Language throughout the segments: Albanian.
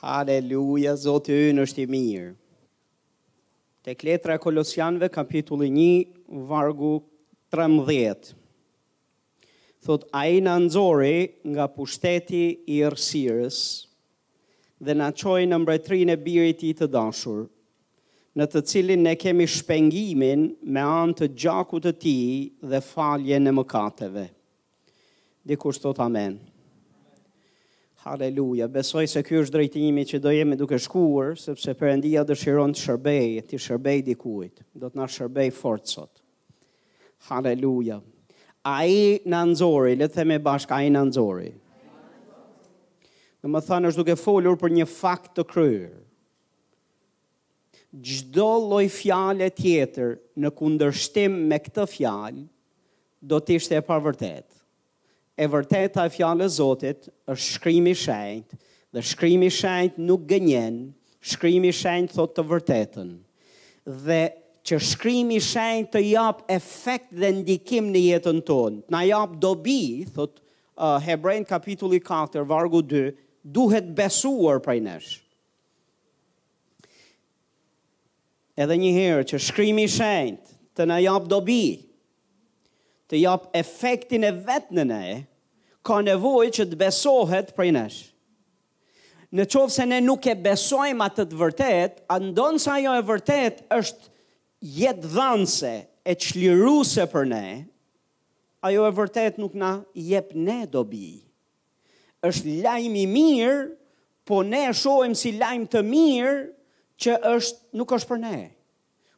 Haleluja, Zoti ynë është i mirë. Tek letra e Kolosianëve, kapitulli 1, vargu 13. Thotë, ai na nxori nga pushteti i errësirës dhe na çoi në mbretërinë e Birit të tij të dashur, në të cilin ne kemi shpengimin me anë të gjakut të tij dhe faljen e mëkateve. Dikush thotë amen. Haleluja. Besoj se ky është drejtimi që do jemi duke shkuar, sepse Perëndia dëshiron të shërbejë, t'i shërbejë dikujt. Do të na shërbejë fort sot. Haleluja. Ai na nxori, le të themi bashkë, ai na nxori. Domethënë është duke folur për një fakt të kryer. Çdo lloj fjale tjetër në kundërshtim me këtë fjalë do të ishte e pavërtetë. E vërteta e Fjalës Zotit është Shkrimi i Shenjtë, dhe Shkrimi i Shenjtë nuk gënjen, Shkrimi i Shenjtë thotë të vërtetën. Dhe që Shkrimi i Shenjtë të japë efekt dhe ndikim në jetën tonë, të na japë dobi, thotë uh, Hebrenjve kapitulli 4 vargu 2, duhet besuar prej nesh. Edhe një herë që shkrimi i shenjtë të na japë dobi, të japë efektin e vet në ne, ka nevojë që të besohet prej nesh. Në qoftë se ne nuk e besojmë atë të vërtetë, a ndonëse ajo e vërtetë është jetëdhënëse e çliruese për ne, ajo e vërtetë nuk na jep ne dobi. Është lajm i mirë, po ne e shohim si lajm të mirë që është nuk është për ne.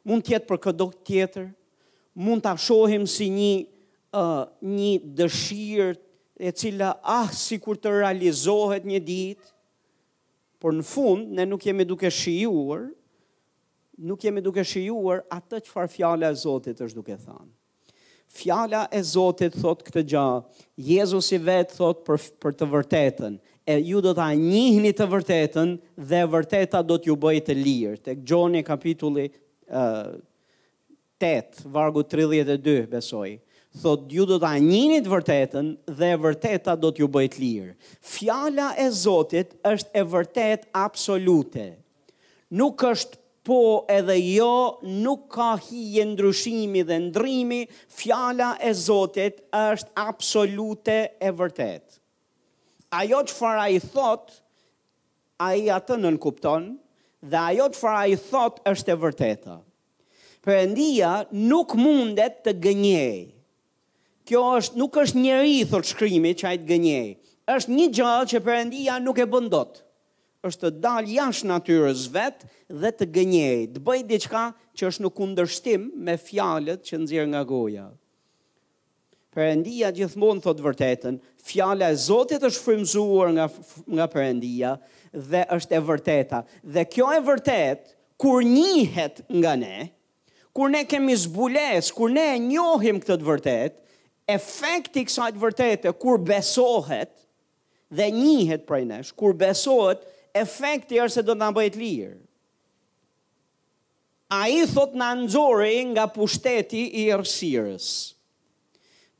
Mund të jetë për këdo tjetër, mund ta shohim si një uh, një dëshirë e cila ah sikur të realizohet një ditë, por në fund ne nuk jemi duke shijuar, nuk jemi duke shijuar atë çfarë fjala e Zotit është duke thënë. Fjala e Zotit thotë këtë gjë. Jezusi vetë thotë për, për të vërtetën. E ju do ta njihni të vërtetën dhe e vërteta do t'ju bëjë të lirë. Tek Gjoni kapitulli uh, 8, vargu 32, besoj. Thotë, ju do ta njihni të vërtetën dhe e vërteta do t'ju bëjë të lirë. Fjala e Zotit është e vërtetë absolute. Nuk është po edhe jo nuk ka hije ndryshimi dhe ndërrimi fjala e Zotit është absolute e vërtetë ajo çfarë ai thotë ai atë nënkupton dhe ajo çfarë ai thotë është e vërteta Perëndia nuk mundet të gënjejë Kjo është, nuk është njeri, thotë shkrimi, që ai të gënjejë. Është një gjë që Perëndia nuk e bën dot. Është të dalë jashtë natyrës vet dhe të gënjejë, të bëjë diçka që është në kundërshtim me fjalët që nxjerr nga goja. Perëndia gjithmonë thotë vërtetën. Fjala e Zotit është frymëzuar nga nga Perëndia dhe është e vërteta. Dhe kjo e vërtetë kur njihet nga ne, Kur ne kemi zbulesë, kur ne e njohim këtë të vërtetë, efekti i kësaj të vërtete kur besohet dhe njihet prej nesh, kur besohet, efekti është se do të na bëjë të lirë. Ai thotë na nxori nga pushteti i errësirës.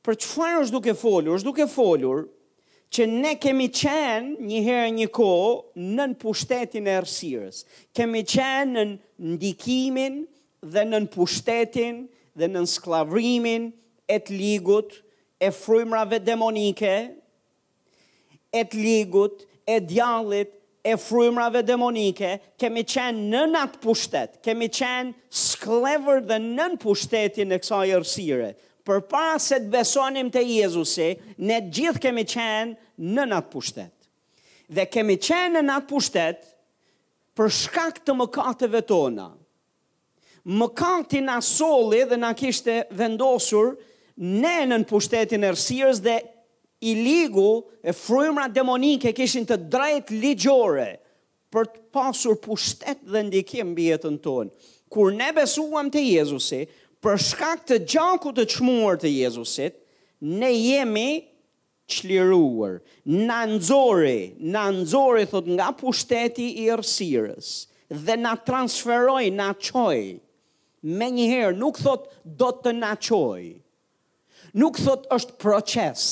Për çfarë është duke folur? Është duke folur që ne kemi qenë një herë një kohë nën pushtetin e errësirës. Kemi qenë nën ndikimin dhe nën pushtetin dhe nën skllavrimin e të ligut, e frymrave demonike, e t'ligut, e djallit, e frymrave demonike, kemi qenë nën atë pushtet, kemi qenë skllevër dhe nën pushtetin e kësaj errësire. Përpara se të besonim te Jezusi, ne të gjithë kemi qenë nën atë pushtet. Dhe kemi qenë nën atë pushtet për shkak të mëkateve tona. Mëkati na solli dhe na kishte vendosur ne nën pushtetin e errësirës dhe i ligu e frymra demonike kishin të drejtë ligjore për të pasur pushtet dhe ndikim mbi jetën tonë. Kur ne besuam te Jezusi, për shkak të gjakut të çmuar të Jezusit, ne jemi Çliruar! Na nxori, na nxori, thotë, nga pushteti i errësirës dhe na transferoi, na çoi. Menjëherë, nuk thotë do të na çojë. Nuk thotë është proces.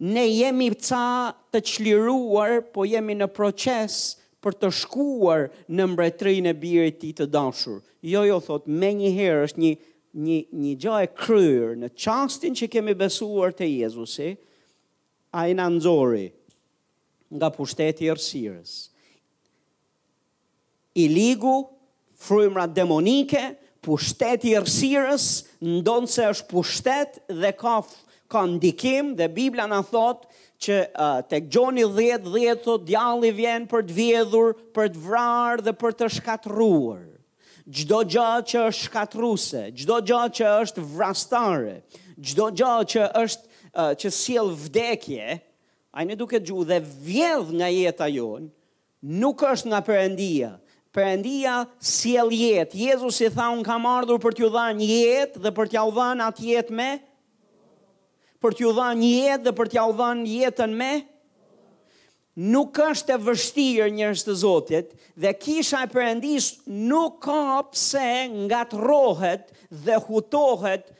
Ne jemi ca të çliruar, po jemi në proces për të shkuar në mbretërinë e Birit të Tij të Dashur. Jo, jo, thotë, menjëherë, është një Një, një gjë e kryer në çastin që kemi besuar te Jezusi, ai na nxori nga pushteti i errësirës. I ligu, frymra demonike, pushteti i errësirës, ndonëse është pushtet dhe ka ka ndikim dhe Bibla na thotë që uh, tek Gjoni 10 10 thotë djalli vjen për të vjedhur, për të vrarë dhe për të shkatërruar. Çdo gjë që është shkatërruese, çdo gjë që është vrastare, çdo gjë që është uh, që sjell vdekje, ai në një farë mënyre dhe vjedh nga jeta jonë, nuk është nga Perëndia. Perëndia sjell jetë. Jezusi tha, "Un kam ardhur për t'ju dhënë jetë dhe për t'jua dhënë atë jetë me për t'ju dhënë jetë dhe për t'jua dhënë jetën me Nuk është e vështirë njerëz të Zotit dhe kisha e Perëndisë nuk ka pse ngatërrohet dhe hutohet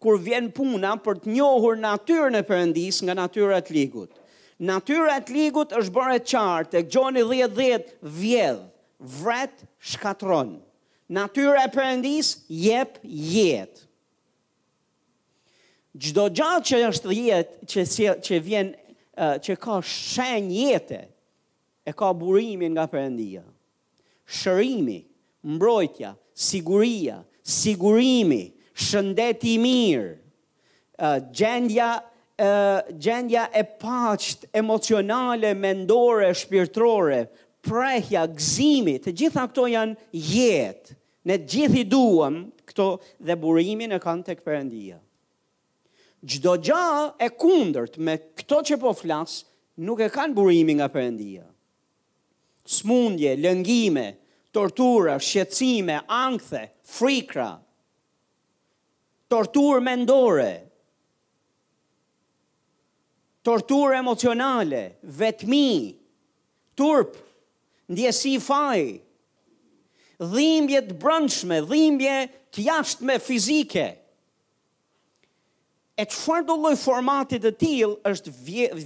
kur vjen puna për të njohur natyrën e Perëndisë nga natyra e të ligut. Natyra e të ligut është bërë e qartë tek Gjoni dhjetë dhjetë, vjedh, vret, shkatërron. Natyra e Perëndisë jep jetë. Çdo gjë që është jetë, që sjell, që vjen, që ka shenjë jete, e ka burimin nga Perëndia. Shërimi, mbrojtja, siguria, sigurimi, shëndeti i mirë, gjendja gjendja e paqtë emocionale, mendore, shpirtërore, prehja, gëzimi, të gjitha këto janë jetë, Ne të gjithë i duam këto dhe burimin e kanë tek Perëndia. Çdo gjë e kundërt me këto që po flas nuk e kanë burimin nga Perëndia. Smundje, lëngime, tortura, shqetësime, ankthe, frikra, torturë mendore, torturë emocionale, vetmi, turp, Ndjesi faji, dhimbje të brendshme, dhimbje të jashtme fizike. E çfarëdo lloj formati të tillë është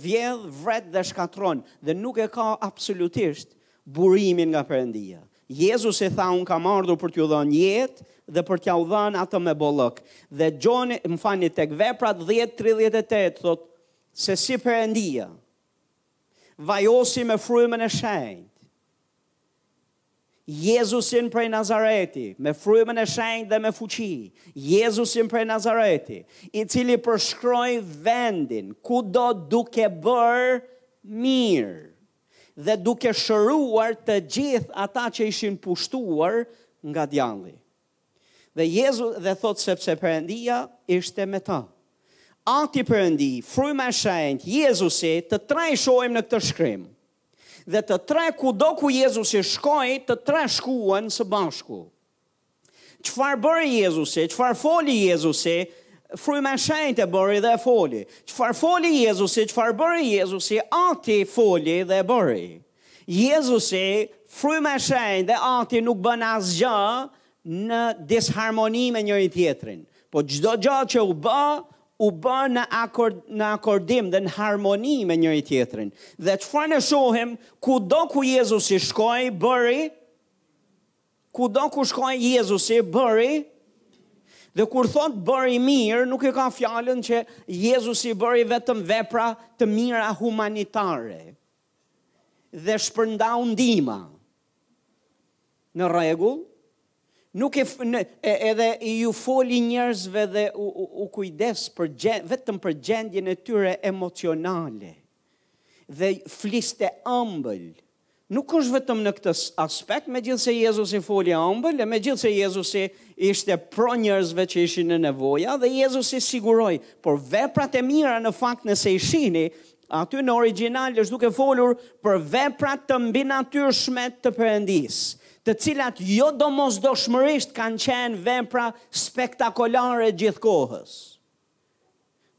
vjedh, vret dhe shkatërron dhe nuk e ka absolutisht burimin nga Perëndia. Jezusi tha, unë kam ardhur për t'ju dhënë jetë dhe për t'jua dhënë atë me bollëk. Dhe Gjoni, më falni, tek Veprat 10:38 thotë sesi Perëndia Vajosi me frymën e shenjtë. Jezusin prej Nazareti, me frymën e shenjtë dhe me fuqi. Jezusin prej Nazareti, i cili përshkroi vendin kudo duke bërë mirë dhe duke shëruar të gjithë ata që ishin pushtuar nga djalli. Dhe Jezu dhe thotë sepse Perëndia ishte me të. Ati Perëndi, fryma e shenjtë, Jezusi, të tre i shohim në këtë shkrim. Dhe të tre kudo ku Jezusi shkoi, të tre shkuan së bashku. Çfarë bëri Jezusi? Çfarë foli Jezusi? Fryma e shenjtë e bëri dhe e foli. Çfarë foli Jezusi? Çfarë bëri Jezusi? Ati foli dhe e bëri. Jezusi, Fryma e Shenjtë dhe Ati nuk bënë asgjë në disharmoni me njëri-tjetrin, por çdo gjë që u bë, u bë në akord, në akordim dhe në harmoni me njëri-tjetrin. Dhe çfarë ne shohim? Kudo ku Jezusi shkoi, bëri Kudo ku shkoi Jezusi, bëri Dhe kur thotë bëri mirë, nuk e ka fjalën që Jezusi bëri vetëm vepra të mira humanitare. dhe shpërndau ndihma. Në rregull, nuk e, në, e edhe iu foli njerëzve dhe u, u, u kujdes për gjend, vetëm për gjendjen e tyre emocionale dhe fliste ëmbël. Nuk është vetëm në këtë aspekt, megjithëse Jezusi foli ëmbël, e megjithëse Jezusi ishte pro njerëzve që ishin në nevoja, dhe Jezusi siguroi, por veprat e mira në fakt nëse i shihni, Aty në origjinal është duke folur për vepra të mbinatyrshme të Perëndisë, të cilat jo domosdoshmërisht kanë qenë vepra spektakolare gjithë kohës.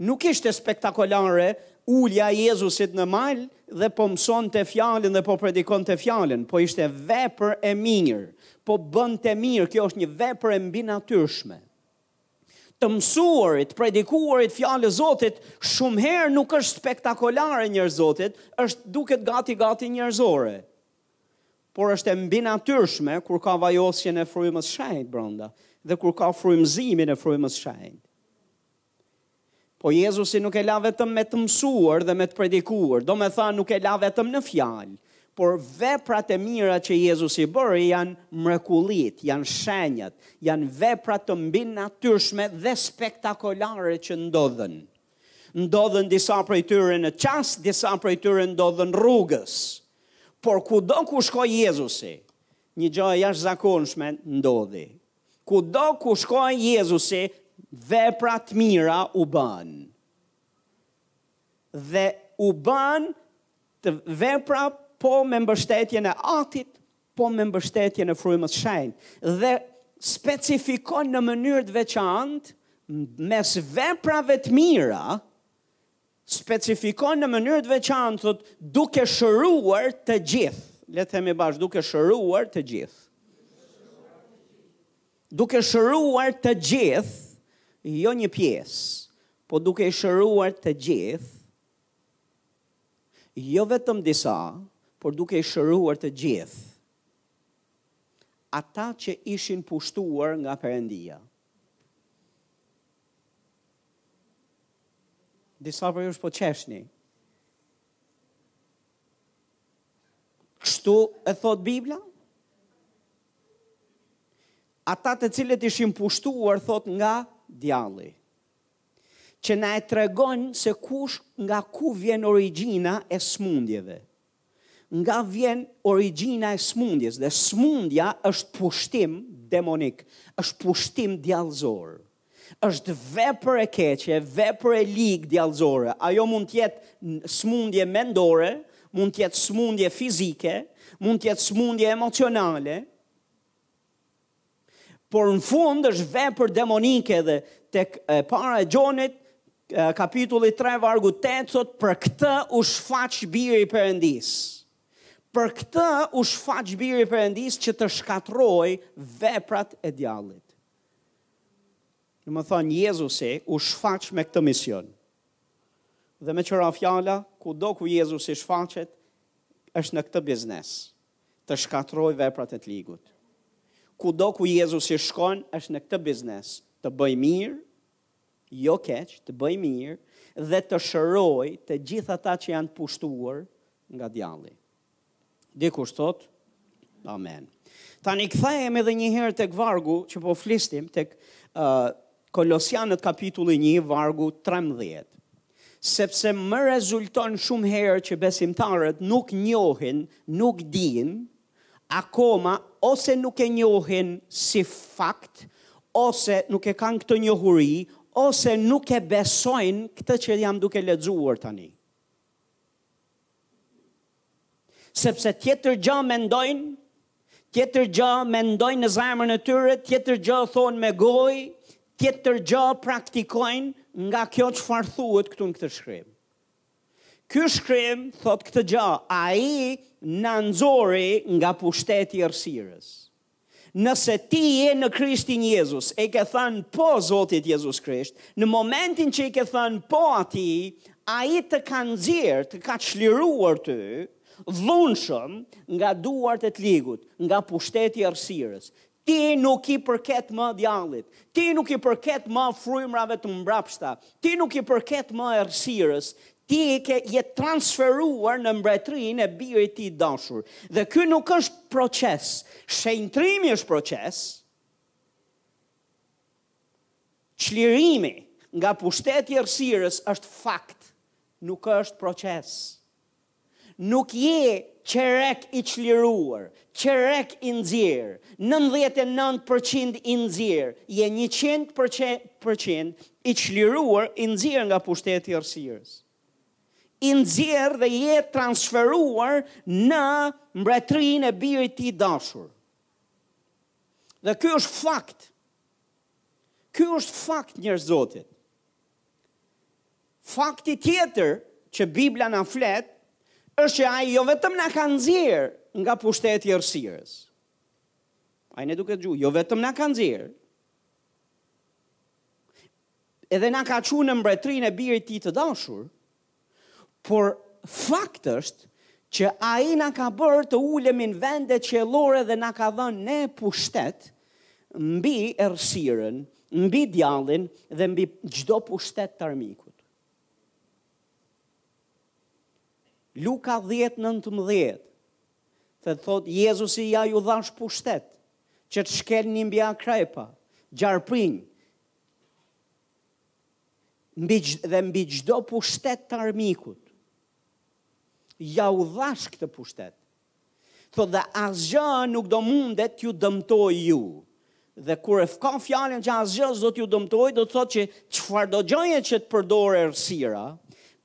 Nuk ishte spektakolare ulja e Jezusit në mal dhe po mësonte fjalën dhe po predikonte fjalën, po ishte vepër e mirë, po bënte mirë, kjo është një vepër e mbinatyrshme. të mësuarit, predikuarit fjalën e Zotit, shumë herë nuk është spektakolare njerëz të Zotit, është duket gati gati njerëzore. Por është e mbinatyrshme kur ka vajosjen e Frymës Shenjtë brenda dhe kur ka frymëzimin e Frymës Shenjtë. Po Jezusi nuk e la vetëm me të mësuar dhe me të predikuar, domethënë nuk e la vetëm në fjalë, por veprat e mira që Jezusi bëri janë mrekullitë, janë shenjat, janë vepra të mbinatyrshme dhe spektakolare që ndodhën. Ndodhën disa prej tyre në çast, disa prej tyre ndodhën rrugës. Por kudo ku shkoi Jezusi, një gjë e jashtëzakonshme ndodhi. Kudo ku shkoi Jezusi, vepra të mira u bënë. Dhe u bënë këto vepra po me mbështetjen e Atit, po me mbështetjen e Frymës Shenjtë. Dhe specifikon në mënyrë të veçantë mes veprave të mira specifikon në mënyrë të veçantë thotë duke shëruar të gjithë. Le të themi bashkë duke shëruar të gjithë. Duke shëruar të gjithë, jo një pjesë, po duke shëruar të gjithë, jo vetëm disa, por duke shëruar të gjithë. Ata që ishin pushtuar nga Perëndia. Disa prej jush po qeshni. Kështu e thotë Biblia? Ata të cilët ishin pushtuar thotë nga djalli. Që na e tregon se kush nga ku vjen origjina e sëmundjeve. Nga vjen origjina e sëmundjes dhe sëmundja është pushtim demonik, është pushtim djallëzor. Është vepër e keqe, vepër e ligë djallëzore. Ajo mund të jetë sëmundje mendore, mund të jetë sëmundje fizike, mund të jetë sëmundje emocionale, Por në fund është vepër demonike dhe tek e para e Gjonit kapitulli 3 vargu 8 thotë për këtë u shfaq biri i Perëndisë. Për këtë u shfaq biri i Perëndisë që të shkatërrojë veprat e djallit. Domethënë, Jezusi u shfaq me këtë mision. Dhe meqë ra fjala, kudo ku Jezusi shfaqet, është në këtë biznes. të shkatërrojë veprat e të ligut. Kudo ku Jezusi shkon, është në këtë biznes, të bëjë mirë, jo keq, të bëjë mirë dhe të shërojë të gjithë ata që janë pushtuar nga djalli. Dikush thotë, Amen. Tani kthehemi edhe një herë tek vargu që po flisnim tek uh, Kolosianët kapitulli 1 vargu 13. Sepse më rezulton shumë herë që besimtarët nuk njohin, nuk dinë akoma ose nuk e njohin si fakt, ose nuk e kanë këtë njohuri, ose nuk e besojnë këtë që jam duke lexuar tani. Sepse tjetër gjë mendojnë, tjetër gjë mendojnë në zemrën e tyre, tjetër gjë thonë me gojë, tjetër gjë praktikojnë nga kjo çfarë thuhet këtu në këtë shkrim. Ky shkrim thotë këtë gjë, ai na nxori nga pushteti i errësirës. Nëse ti je në Krishtin Jezus, e i ke thënë po Zotit Jezus Krisht, në momentin që i ke thënë po atij, ai të ka nxjerrë, të ka çliruar ty dhunshëm nga duart e të ligut, nga pushteti i errësirës. Ti nuk i përket më djallit, ti nuk i përket më frymërave të mbrapshta, ti nuk i përket më errësirës, Ti ke je transferuar në mbretërinë e birit të tij të dashur. Dhe ky nuk është proces. Shenjtërimi është proces. Çlirimi nga pushteti i errësirës është fakt, nuk është proces. Nuk je çerek i çliruar, çerek i nxjerrë, nëntëdhjetë e nëntë për qind i nxjerrë, je njëqind për qind i çliruar, i nxjerrë nga pushteti i errësirës. I nxjerrë dhe je transferuar në mbretërinë e birit të tij të dashur. Dhe ky është fakt. Ky është fakt njerëz të Zotit. Fakti tjetër që Bibla na flet është që ai jo vetëm na ka nxjerr nga pushteti i errësirës. Ai ne, dëgjo, jo vetëm na ka nxjerr. Edhe na ka çu në mbretërinë e birit të tij të dashur, Por fakt është që ai na ka bërë të ulemi në vende qiellore dhe na ka dhënë ne pushtet mbi errësirën, mbi djallin dhe mbi çdo pushtet të armikut. Luka 10:19 thotë Jezusi ja ju dhashë pushtet që të shkelni mbi akrepa, gjarprinj, mbi dhe mbi çdo pushtet të armikut. Ja u dhashë këtë pushtet. Thotë dhe asgjë nuk do mundet t'ju dëmtojë ju. Dhe kur e fka fjalën që asgjë s'do t'ju dëmtojë, do të thotë që çfarëdo gjëje që të përdorë errësira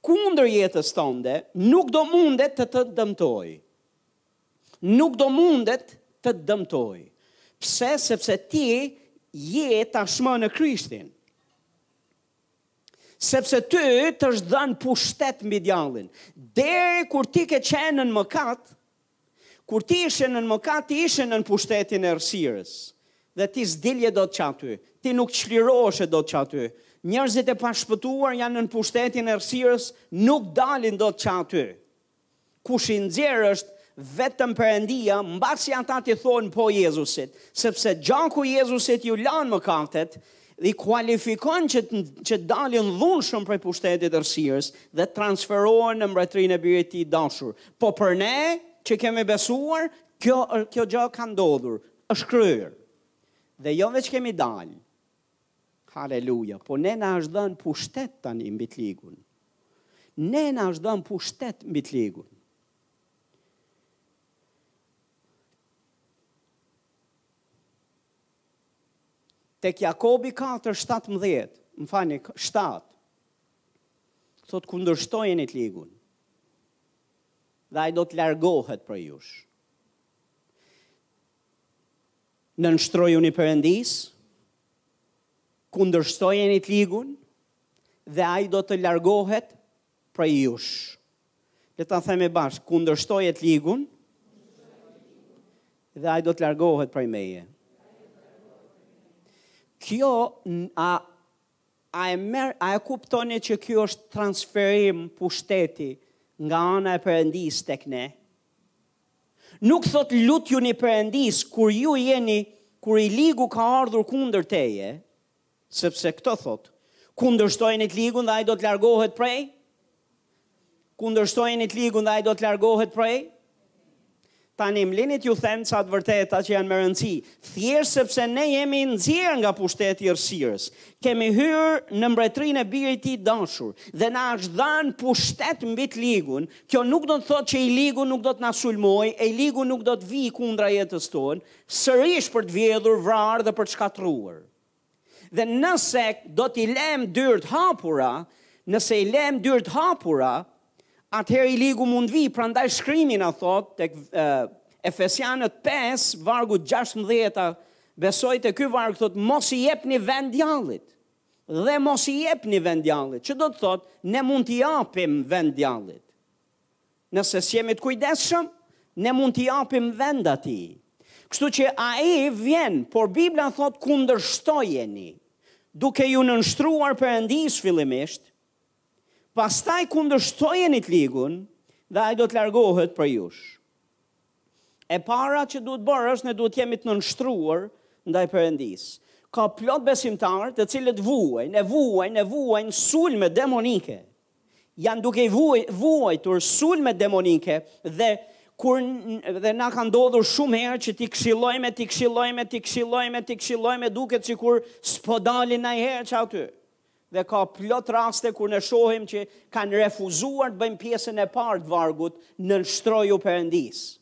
kundër jetës tënde, nuk do mundet të të dëmtojë. nuk do mundet të të dëmtojë. Pse? Sepse ti je tashmë në Krishtin. Sepse ty të është dhënë pushtet mbi djallin. Deri kur ti ke qenë nën mëkat, kur ti ishe nën mëkat, ti ishe nën pushtetin e errësirës. Dhe ti s'dilje dot që aty, ti nuk çliroheshe dot që aty. Njerëzit e pashpëtuar janë nën pushtetin e errësirës, nuk dalin dot që aty. Kush i nxjerr është vetëm Perëndia, mbasi ata t'i thonë po Jezusit, sepse gjaku i Jezusit ju lan mëkatet dhe i kualifikon që të dalin dhunshëm prej pushtetit të errësirës dhe transferohen në mbretërinë e Birit të Tij të dashur. Po për ne që kemi besuar, kjo kjo gjë ka ndodhur, është kryer. Dhe jo veç kemi dalë, Haleluja! Po ne na është dhënë pushtet tani mbi të ligun. Ne na është dhënë pushtet mbi të ligun. Tek Jakobi 4:17, më falni, 7. Thotë kundërshtojeni të ligun. Dhe ai do të largohet prej jush. Nënshtrojuni Perëndisë, kundërshtojeni të ligun dhe ai do të largohet prej jush. Le ta themi bashkë, kundërshtoje të ligun dhe ai do të largohet prej meje. Kjo a a e merr a e kuptoni që ky është transferim pushteti nga ana e Perëndisë tek ne? Nuk thotë lutjuni Perëndisë kur ju jeni kur i ligu ka ardhur kundër teje sepse këtu thotë kundërshtojeni të ligun dhe ai do të largohet prej kundërshtojeni të ligun dhe ai do të largohet prej Tani më lini t'ju them ca të vërteta që janë me rëndësi, thjesht sepse ne jemi nxjerr nga pushteti i errësirës. Kemi hyrë në mbretërinë e birit të tij dashur dhe na është dhënë pushtet mbi të ligun, Kjo nuk do të thotë që i ligu nuk do të na sulmojë, e i ligu nuk do të vijë kundra jetës tonë, sërisht për të vjedhur, vrarë dhe për të shkatërruar. Dhe nëse do t'i lëmë dyert hapura, nëse i lëmë dyert hapura, atëherë i ligu mund të vijë, prandaj shkrimi na thotë tek Efesianët 5, vargu 16, besoj te ky varg thotë mos i jepni vend djallit. dhe mos i jepni vend djallit, që do të thotë ne mund t'i japim vend djallit. Nëse s'jemi të kujdesshëm, ne mund t'i japim vend atij. Kështu që ai vjen, por Bibla thotë kundërshtojeni, duke iu nënshtruar Perëndisë fillimisht, Pastaj kundërshtojeni të ligun dhe ai do të largohet prej jush. E para që duhet bërë është ne duhet të jemi të nënshtruar ndaj Perëndisë. Ka plot besimtarë të cilët vuajnë, e vuajnë, e vuajnë sulme demonike. Janë duke i vuaj, vuajtur sulme demonike dhe kur dhe na ka ndodhur shumë herë që t'i këshillojmë, t'i këshillojmë, t'i këshillojmë, t'i këshillojmë duket sikur s'po dalin nanjëherë që aty. Dhe ka plot raste kur ne shohim që kanë refuzuar të bëjnë pjesën e parë të vargut, nënshtroju Perëndisë.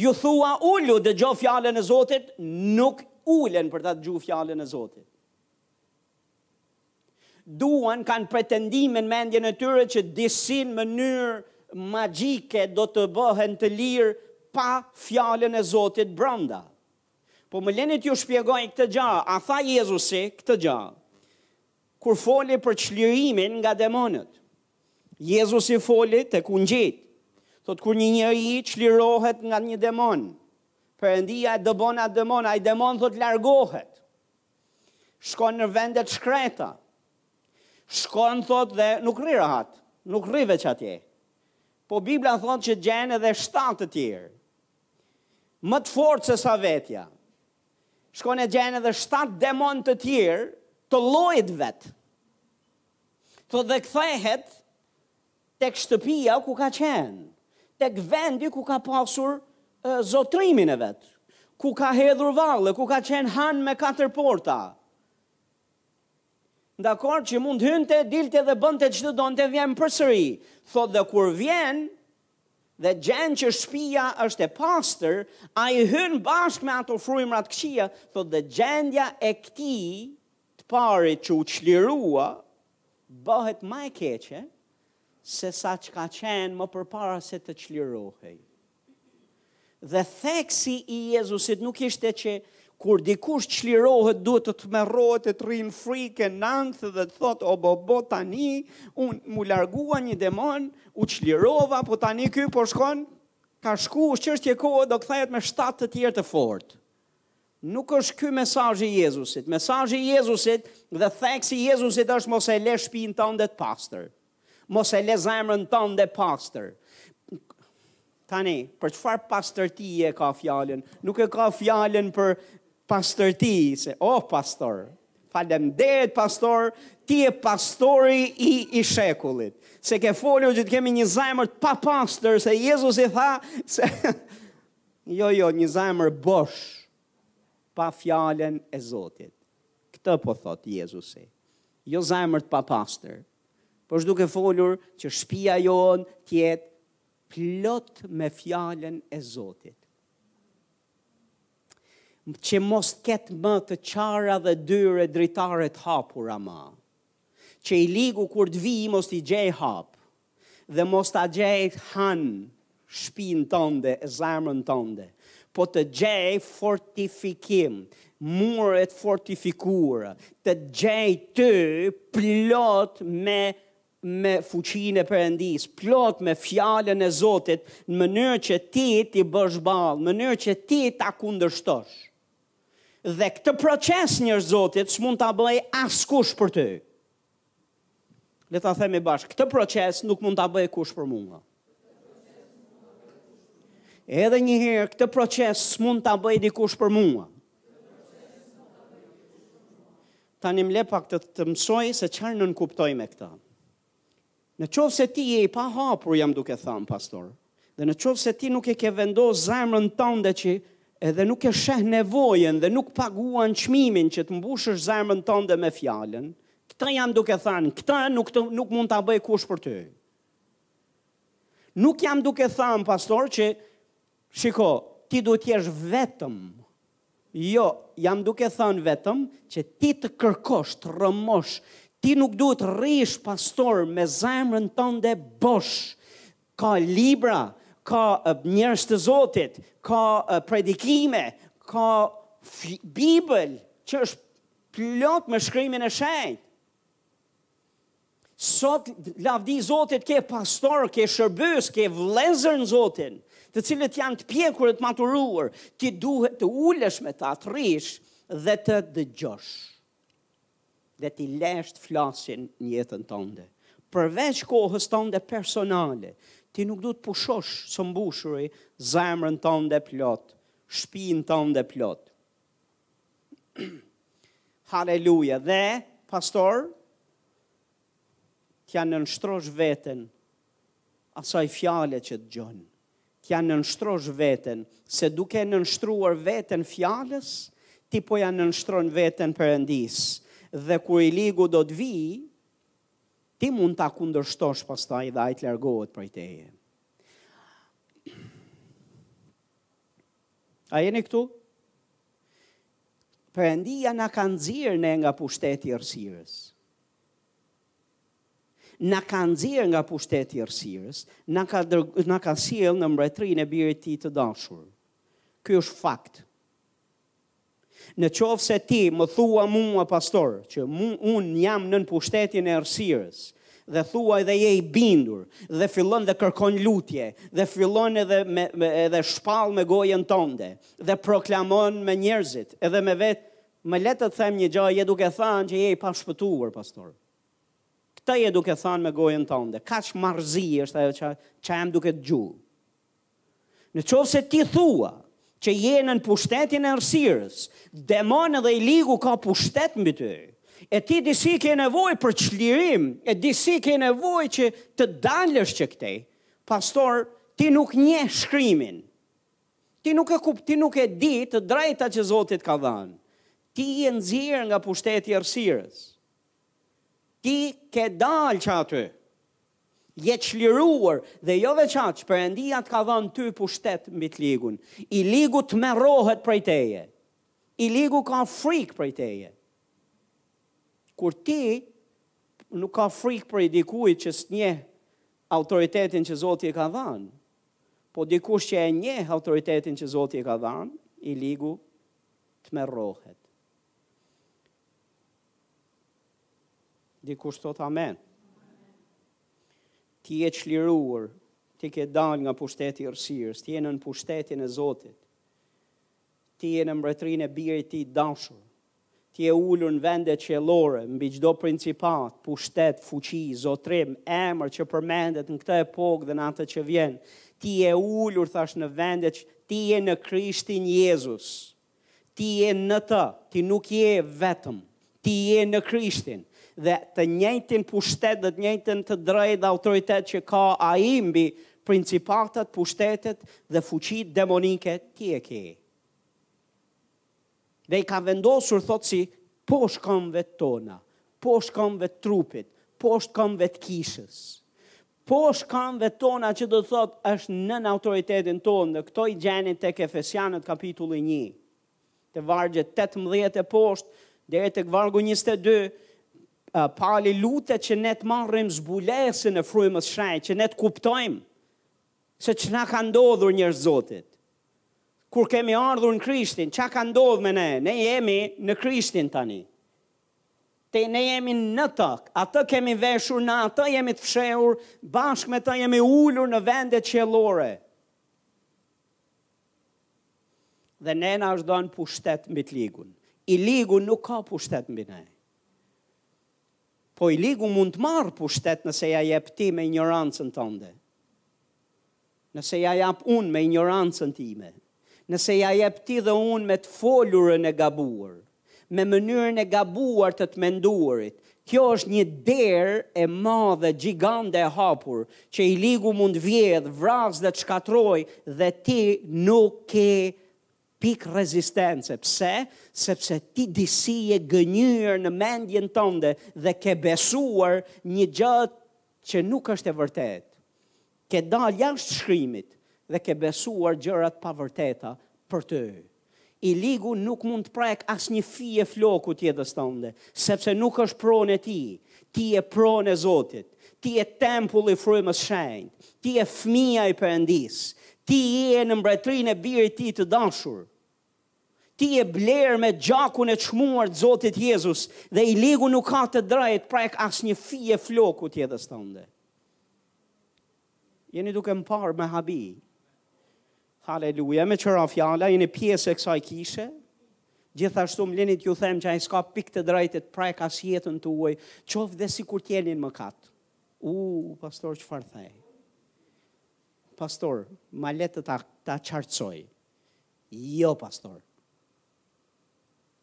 Ju thua ulu dëgjo fjalën e Zotit, nuk ulen për ta dëgjuar fjalën e Zotit. Duan kanë pretendimin në mendjen e tyre që disi në mënyrë magjike do të bëhen të lirë pa fjalën e Zotit brenda. Po më leni t'ju shpjegoj këtë gjë, a tha Jezusi këtë gjë? Kur foli për çlirimin nga demonët. Jezusi foli tek ungjijtë. Thotë kur një njeri çlirohet nga një demon, Perëndia e dëbon atë demon, ai demon thotë largohet. Shkon në vendet shkreta. Shkon thotë dhe nuk rri rahat, nuk rri veç atje. Po Bibla thotë që gjen edhe shtatë të tjerë. Më të fortë se sa vetja. Shkon e gjen edhe shtatë demonë të tjerë të llojit të vet. Thotë dhe kthehet tek shtëpia ku ka qenë, tek vendi ku ka pasur e, zotrimin e vet, ku ka hedhur valle, ku ka qenë han me katër porta. Dakord që mund të hynte, dilte dhe bënte ç'të donte, vjen përsëri. Thotë dhe kur vjen, dhe gjen që shpija është e pastër, ai hyn bashkë me ato frymëra të këqija, thotë dhe gjendja e këtij të parit që u çlirua bëhet më e keqe se sa ç'ka qenë më përpara se të çlirohej. Dhe theksi i Jezusit nuk ishte që kur dikush çlirohet duhet të tmerrohet e të rrijë në frikë në ankth dhe të thotë o bo bo tani unë m'u largua një demon u çlirova po tani ky po shkon ka shku është çështje kohe do kthehet me shtatë të tjerë të fortë nuk është ky mesazhi i Jezusit mesazhi i Jezusit dhe theksi i Jezusit është mos e le shpinë tënde të pastër Mos e le zemrën tënde të pastër. Tani, për çfarë pastërtie e ka fjalën? Nuk e ka fjalën për pastërti, se oh pastor. Faleminderit pastor, ti je pastori i i shekullit. Se ke folur që të kemi një zemër të papastër, se Jezusi tha se jo jo, një zemër bosh pa fjalën e Zotit. Këtë po thotë Jezusi. Jo zemër të papastër, Por është duke folur që shpia jonë të jetë plot me fjalën e Zotit. Që mos ketë më të çara dhe dyer e dritare të hapura më. Që i ligu kur të vijë mos t'i gjejë hap dhe mos ta gjejë han shpinë tënde e zemrën tënde, po të gjejë fortifikim, mure të fortifikuara, të gjejë ty plot me me fuqinë e Perëndisë, plot me fjalën e Zotit, në mënyrë që ti t'i bësh ballë, në mënyrë që ti ta kundërshtosh. Dhe këtë proces njerëz të Zotit s'mund ta bëjë askush për ty. Le ta themi bashkë, këtë proces nuk mund ta bëjë kush për mua. Edhe një herë këtë proces s'mund ta bëjë dikush për mua. Tani më le pak të të mësoj se çfarë nënkuptoj me këtë. Në qoftë se ti je i pahapur, jam duke thënë, pastor, dhe në qoftë se ti nuk e ke vendosë zemrën tënde që edhe nuk e sheh nevojën dhe nuk paguan çmimin që të mbushësh zemrën tënde me fjalën, këtë jam duke thënë, këtë nuk të, nuk mund ta bëjë kush për ty. Nuk jam duke thënë, pastor, që shiko, ti duhet të jesh vetëm Jo, jam duke thënë vetëm që ti të kërkosh, të rrëmosh, ti nuk duhet të rrish pastor me zemrën tënde bosh. Ka libra, ka njerëz të Zotit, ka predikime, ka Bibël që është plot me shkrimin e shenjtë. Sot, lavdi Zotit, ke pastorë, ke shërbyes, ke vëllezër në Zotin, të cilët janë të pjekur e të maturuar, ti duhet të ulesh me ta, të rrish dhe të dëgjosh. Dhe t'i lësh të flasin në jetën tënde. Përveç kohës tënde personale, ti nuk duhet të pushosh së mbushuri zemrën tënde plot, shpinë tënde plot. Haleluja. Dhe, pastor, t'ia nënshtrosh veten asaj fjale që dëgjon. T'ia nënshtrosh veten, se duke e nënshtruar veten fjalës, ti po ia nënshtron veten Perëndisë. Dhe kur i ligu do të vijë, ti mund ta kundërshtosh pastaj dhe ai të largohet prej teje. A jeni këtu? Perëndia na ka nxjerr ne nga pushteti i errësirës. Na ka nxjerr nga pushteti i errësirës, na ka na ka sjell në mbretërinë e birit të tij të dashur. Ky është fakt. Në qoftë se ti më thua mua pastor që mu, unë jam nën pushtetin e errësirës, dhe thua edhe je i bindur dhe fillon dhe kërkon lutje dhe fillon edhe me, me edhe shpall me gojën tënde dhe proklamon me njerëzit edhe me veten, më le të them një gjë je duke thënë që je i pashpëtuar pastor këtë je duke thënë me gojën tënde kaq marrëzi është ajo që që jam duke dëgju Në qoftë se ti thua që je nën pushtetin e errësirës, demoni dhe i ligu ka pushtet mbi ty. E ti disi ke nevojë për çlirim, e disi ke nevojë që të dalësh që këtej. Pastor, ti nuk njeh shkrimin. Ti nuk e kup, ti nuk e di të drejtat që Zoti të ka dhënë. Ti je nxjerr nga pushteti i errësirës. Ti ke dalë që aty. Je çliruar dhe jo veç aq Perëndia të ka dhënë ty pushtet mbi të ligun. I ligu tmerrohet prej teje. I ligu ka frikë prej teje. Kurti nuk ka frikë prej dikujt që s'njeh autoritetin që Zoti e ka dhënë, po dikush që e njeh autoritetin që Zoti e ka dhënë, i ligu tmerrohet. Dikush thotë amen. Ti je çliruar, ti ke dalë nga pushteti i errësirës, ti je nën pushtetin e Zotit. Ti je në mbretërinë e birit të tij dashur. Ti je ulur në vendet qiellore, mbi çdo principatë, pushtet, fuqi, zotrim, emër që përmendet në këtë epokë dhe në atë që vjen. Ti je ulur thashë në vendet që ti je në Krishtin Jezus. Ti je në të, ti nuk je vetëm. Ti je në Krishtin dhe të njëjtin pushtet dhe të njëjtën të drejtë dhe autoritet që ka ai mbi principatat, pushtetet dhe fuqitë demonike, ti e ke. Dhe i ka vendosur thotë si poshtë këmbëve tona, poshtë këmbëve të trupit, poshtë këmbëve të kishës, Poshtë këmbëve tona që do të thotë është nën autoritetin tonë dhe këto i gjeni tek Efesianët kapitulli një te vargjet tetëmbëdhjetë e poshtë deri tek vargu njëzet e dy Pali lutet që ne të marrim zbulesën e frymës shenjtë që ne të kuptojmë se ç'na ka ndodhur njerëz Zotit kur kemi ardhur në Krishtin ç'a ka ndodhur me ne ne jemi në Krishtin tani Dhe ne jemi në të, atë kemi veshur, në atë jemi të fshehur, bashkë me të jemi ulur në vendet qiellore. Dhe ne na është dhënë pushtet mbi të ligun. I ligu nuk ka pushtet mbi ne. Po i ligu mund të marrë pushtet nëse ia jep ti me injorancën tënde. Nëse ia jap unë me injorancën time, nëse ia jep ti dhe unë me të folurën e gabuar, me mënyrën e gabuar të të menduarit, kjo është një derë e madhe, gjigande e hapur, që i ligu mund të vjedhë, vrasë dhe të shkatërrojë dhe ti nuk ke pikë rezistence. Pse? Sepse ti disi je gënjyer në mendjen tënde dhe ke besuar një gjë Që nuk është e vërtetë. Ke dalë jashtë shkrimit dhe ke besuar gjëra të pavërteta për ty. I ligu nuk mund të prek asnjë fije floku të jetës tënde, sepse nuk është pronë e tij. Ti je pronë e Zotit. Ti je tempull i Frymës së Shenjtë. Ti je fëmija i Perëndisë. Ti je në mbretërinë e Birit të Tij të dashur. Ti je blerë me gjakun e çmuar të Zotit Jezus dhe i ligu nuk ka të drejtë të prekë asnjë fije floku të jetës tënde. Jeni duke më parë me habi. Haleluja, meqë ra fjala, jeni pjesë e kësaj kishe, Gjithashtu më lini t'ju them që ai s'ka pikë të drejte të prekë as jetën tuaj, qoftë dhe sikur të jeni në mëkat. U, pastor, çfarë the? Pastor, më le ta, ta qartësoj. Jo pastor.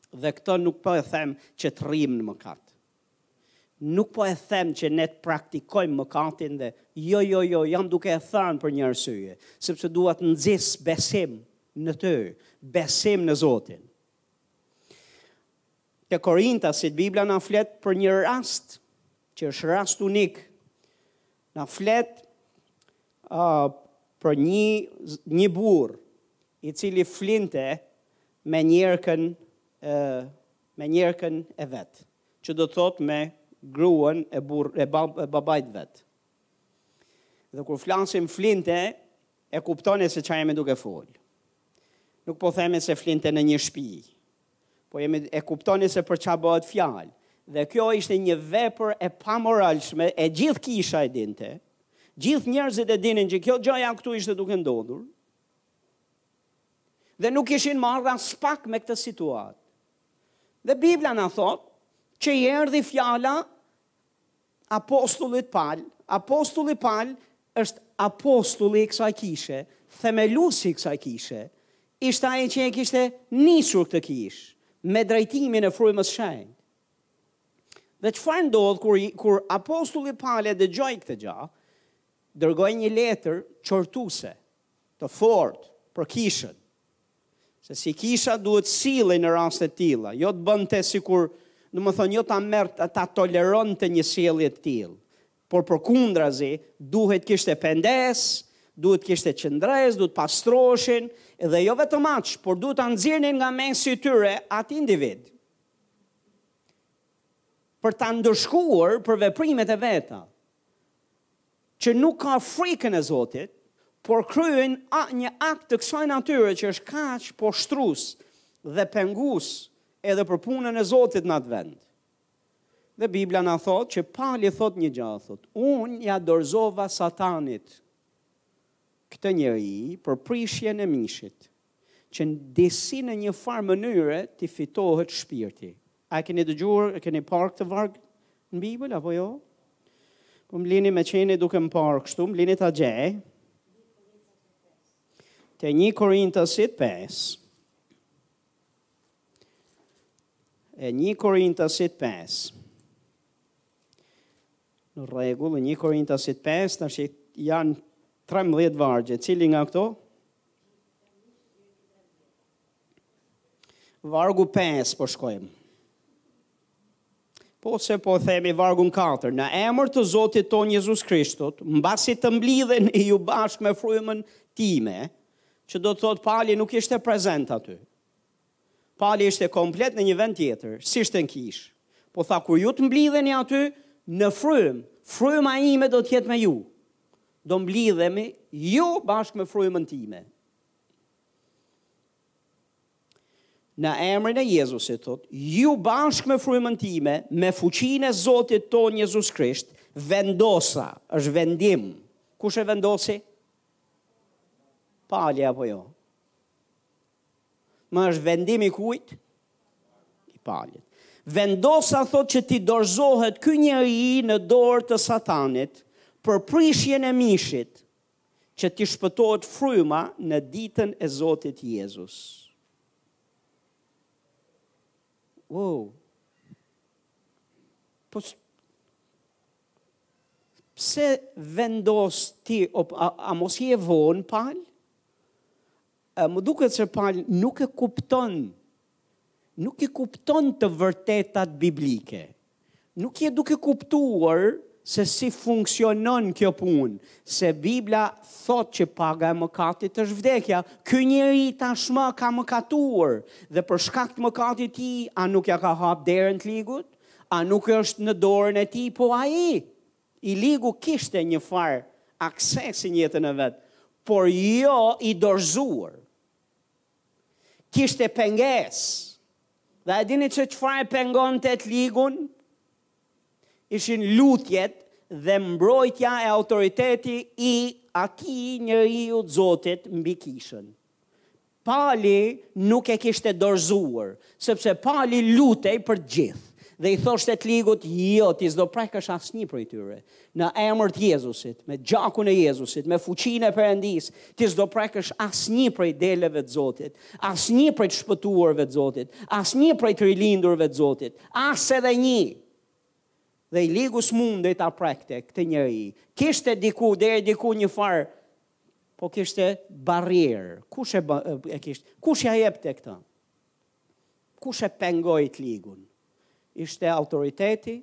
Dhe këto nuk po e them që të rrimë në mëkat. Nuk po e them që ne të praktikojmë mëkatin dhe jo, jo, jo, jam duke e thënë për një arsye, sepse dua të nxis besim në ty, besim në Zotin. Te Korintasit Bibla na flet për një rast, që është rast unik, Na flet uh, për një, një burrë i cili flinte me njerkën uh, me njerkën e vet, që do të thotë me gruan e, bur, e, bab, e babait vet. Dhe kur flasim flinte, e kuptoni se ça jemi duke fol. Nuk po themi se flinte në një shpi, Po jemi e kuptoni se për ça bëhet fjalë. Dhe kjo ishte një vepër e pamoralshme, e gjithë kisha e dinte. Gjithë njerëzit e dinin që kjo gjëja këtu ishte duke ndodhur. Dhe nuk ishin marrë aspak me këtë situatë. Dhe Bibla na thotë që i erdhi fjala Apostullit Pal, Apostulli Pal është apostulli i kësaj kishe, themeluesi i kësaj kishe, ishte ai që e kishte nisur këtë kishë me drejtimin e frymës së shenjtë. Dhe çfarë ndodh kur kur apostulli Pal e dëgjoi këtë gjë, dërgoi një letër qortuese të fortë për kishën. Se si kisha duhet të sillej në raste të tilla, jo të bënte sikur, domethënë jo ta merrte, ta toleronte një sjellje të tillë, por përkundrazi, duhet të kishte pendesë, duhet të kishte qëndresë, duhet të pastroheshin, edhe jo vetëm aq, por duhet ta nxirrnin nga mesi i tyre atë individ. Për ta ndëshkuar për veprimet e veta. që nuk ka frikën e Zotit, por kryen një akt të kësaj natyre që është kaq poshtrues dhe pengues edhe për punën e Zotit në atë vend. Dhe Bibla na thotë që Pali thotë një gjë, thotë, unë ia dorëzova Satanit këtë njeri për prishjen e mishit. që disi në një farë mënyre t'i fitohet shpirti. A e keni dëgjuar, e keni parë këtë varg në Bibël, apo jo? Po më lini meqë jeni duke më parë kështu, më lini ta gjej. Te një Korintasit 5. E një Korintasit 5. Në rregull, një Korintasit 5, të shikoj, janë 13 vargje. Cili nga këto? Vargu 5 po shkojmë. Pse po themi vargun 4, në emër të Zotit tonë Jezus Krishtut, mbasi të mblidheni ju bashkë me frymën time, që do të thotë Pali nuk ishte prezent aty. Pali ishte komplet në një vend tjetër, s'ishte në kishë. Po tha, kur ju të mblidheni aty, në frymë, fryma ime do të jetë me ju. Do mblidhemi ju bashkë me frymën time. Në emrin e Jezusit thotë, ju bashkë me frymën time, me fuqinë e Zotit tonë Jezus Krisht, vendosa, është vendim. Kush e vendosi? Pali apo jo? Pra është vendim i kujt? I Palit. Vendosa thotë që t'i dorëzohet ky njeri në dorë të satanit për prishjen e mishit që t'i shpëtohet fryma në ditën e Zotit Jezus. Wow. Po pse vendos ti a, a mos je vonë Pal? Më duket se, Pal, nuk e kupton nuk i kupton të vërtetat biblike. Nuk je duke kuptuar se si funksionon kjo punë, se Bibla thotë që paga e mëkatit është vdekja, ky njeri tashmë ka mëkatuar dhe për shkak të mëkatit të tij, a nuk ia ka hap derën të ligut? A nuk është në dorën e tij? Po ai I ligu kishte një farë aksesi në jetën e vet, por jo i dorëzuar. Kishte pengesë. Dhe e dini që çfarë e pengonte të ligun? Ishin lutjet dhe mbrojtja e autoriteti i atij njeriu të Zotit mbi kishën. Pali nuk e kishte dorëzuar, sepse Pali lutej për të gjithë, dhe i thoshte të ligut, Jo, ti s'do prekësh asnjë prej tyre. Në emër të Jezusit, me gjakun e Jezusit, me fuqinë e Perëndisë, ti s'do prekësh asnjë prej deleve të Zotit, asnjë prej të shpëtuarve të Zotit, asnjë prej të rilindurve të Zotit, as edhe një! Dhe i ligu s'mundej ta prekte këtë njeri. Kishte diku, deri diku një farë Po kishte barrierë. Kush e, e kishte? Kush ia jepte këtë? Kush e pengoi të ligun? Ishte autoriteti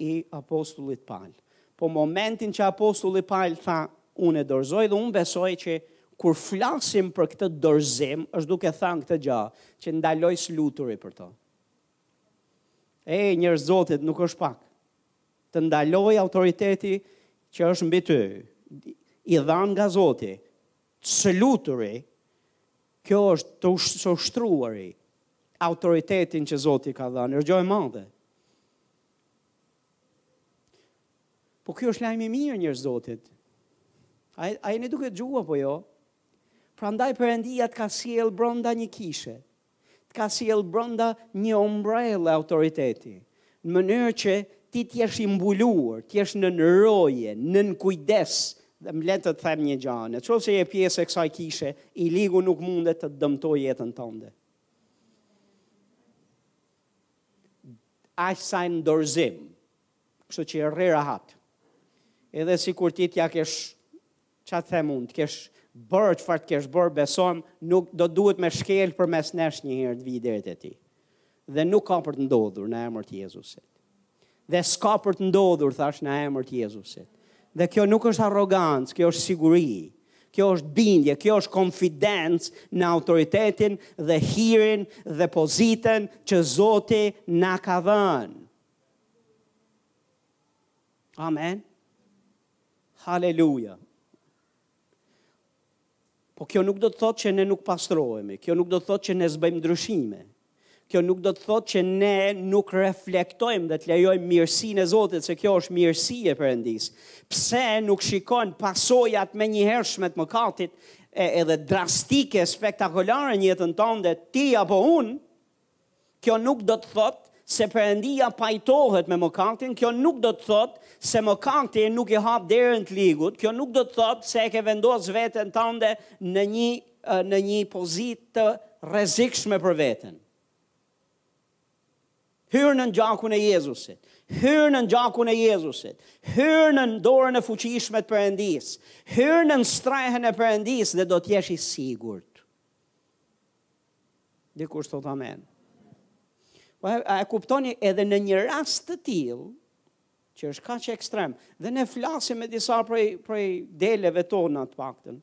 i apostullit Paul. Po momentin që apostulli Paul tha, unë e dorëzoj dhe unë besoj që kur flasim për këtë dorëzim, është duke thënë këtë gjë, që ndaloj së luturi për to. E, njerëz të Zotit, nuk është pak. Të ndalojë autoriteti që është mbi ty, i dhënë nga Zoti, së luturi, kjo është të ushtruari, autoritetin që Zoti ka dhënë, është gjë e madhe. Po kjo është lajm i mirë njerëz të Zotit. A, a jeni duke dëgjuar apo jo? Prandaj Perëndia të ka sjellë bronda një kishe, Të ka sjellë brenda një ombrelle autoriteti, në mënyrë që ti të jesh i mbuluar, të jesh nën roje, nën kujdes, dhe më lejo të të them një gjë, në qoftë se je pjesë e kësaj kishe, i ligu nuk mundet të dëmtojë jetën tënde. Aq sa e ndorëzim, kështu që rri rahat. Edhe sikur ti t'ia kesh Ça të them unë, të kesh bërë çfarë të kesh bërë, besomë nuk do duhet me shkel përmes nesh një herë të vijë deri te ti. Dhe nuk ka për të ndodhur në emër të Jezusit. Dhe s'ka për të ndodhur thashë në emër të Jezusit. Dhe kjo nuk është arrogancë, kjo është siguri. Kjo është bindje, kjo është konfidencë në autoritetin dhe hirin dhe pozitën që Zoti na ka dhënë. Amen. Haleluja! Po kjo nuk do të thotë që ne nuk pastrohemi, kjo nuk do të thotë që ne s'bëjmë ndryshime, kjo nuk do të thotë që ne nuk reflektojmë dhe të lejojmë mirësinë e Zotit, se kjo është mirësi e Perëndisë. Pse nuk shikon pasojat e menjëhershme të mëkatit, e edhe drastike, spektakolare në jetën tënde, ti apo unë, Kjo nuk do të thotë se Perëndia pajtohet me mëkatin, kjo nuk do të thotë se mëkati nuk i hap derën t'ligut, kjo nuk do të thotë se e ke vendos veten tënde në një në një pozitë të rrezikshme për veten. Hyr nën gjakun e Jezusit, hyr nën gjakun e Jezusit, hyr nën dorën e fuqishme të Perëndisë, hyr nën strehën e Perëndisë dhe do të jesh i sigurt. Dikush thotë amen. Po a e kuptoni edhe në një rast të tillë që është kaq ekstrem dhe ne flasim me disa prej prej deleve tona të paktën,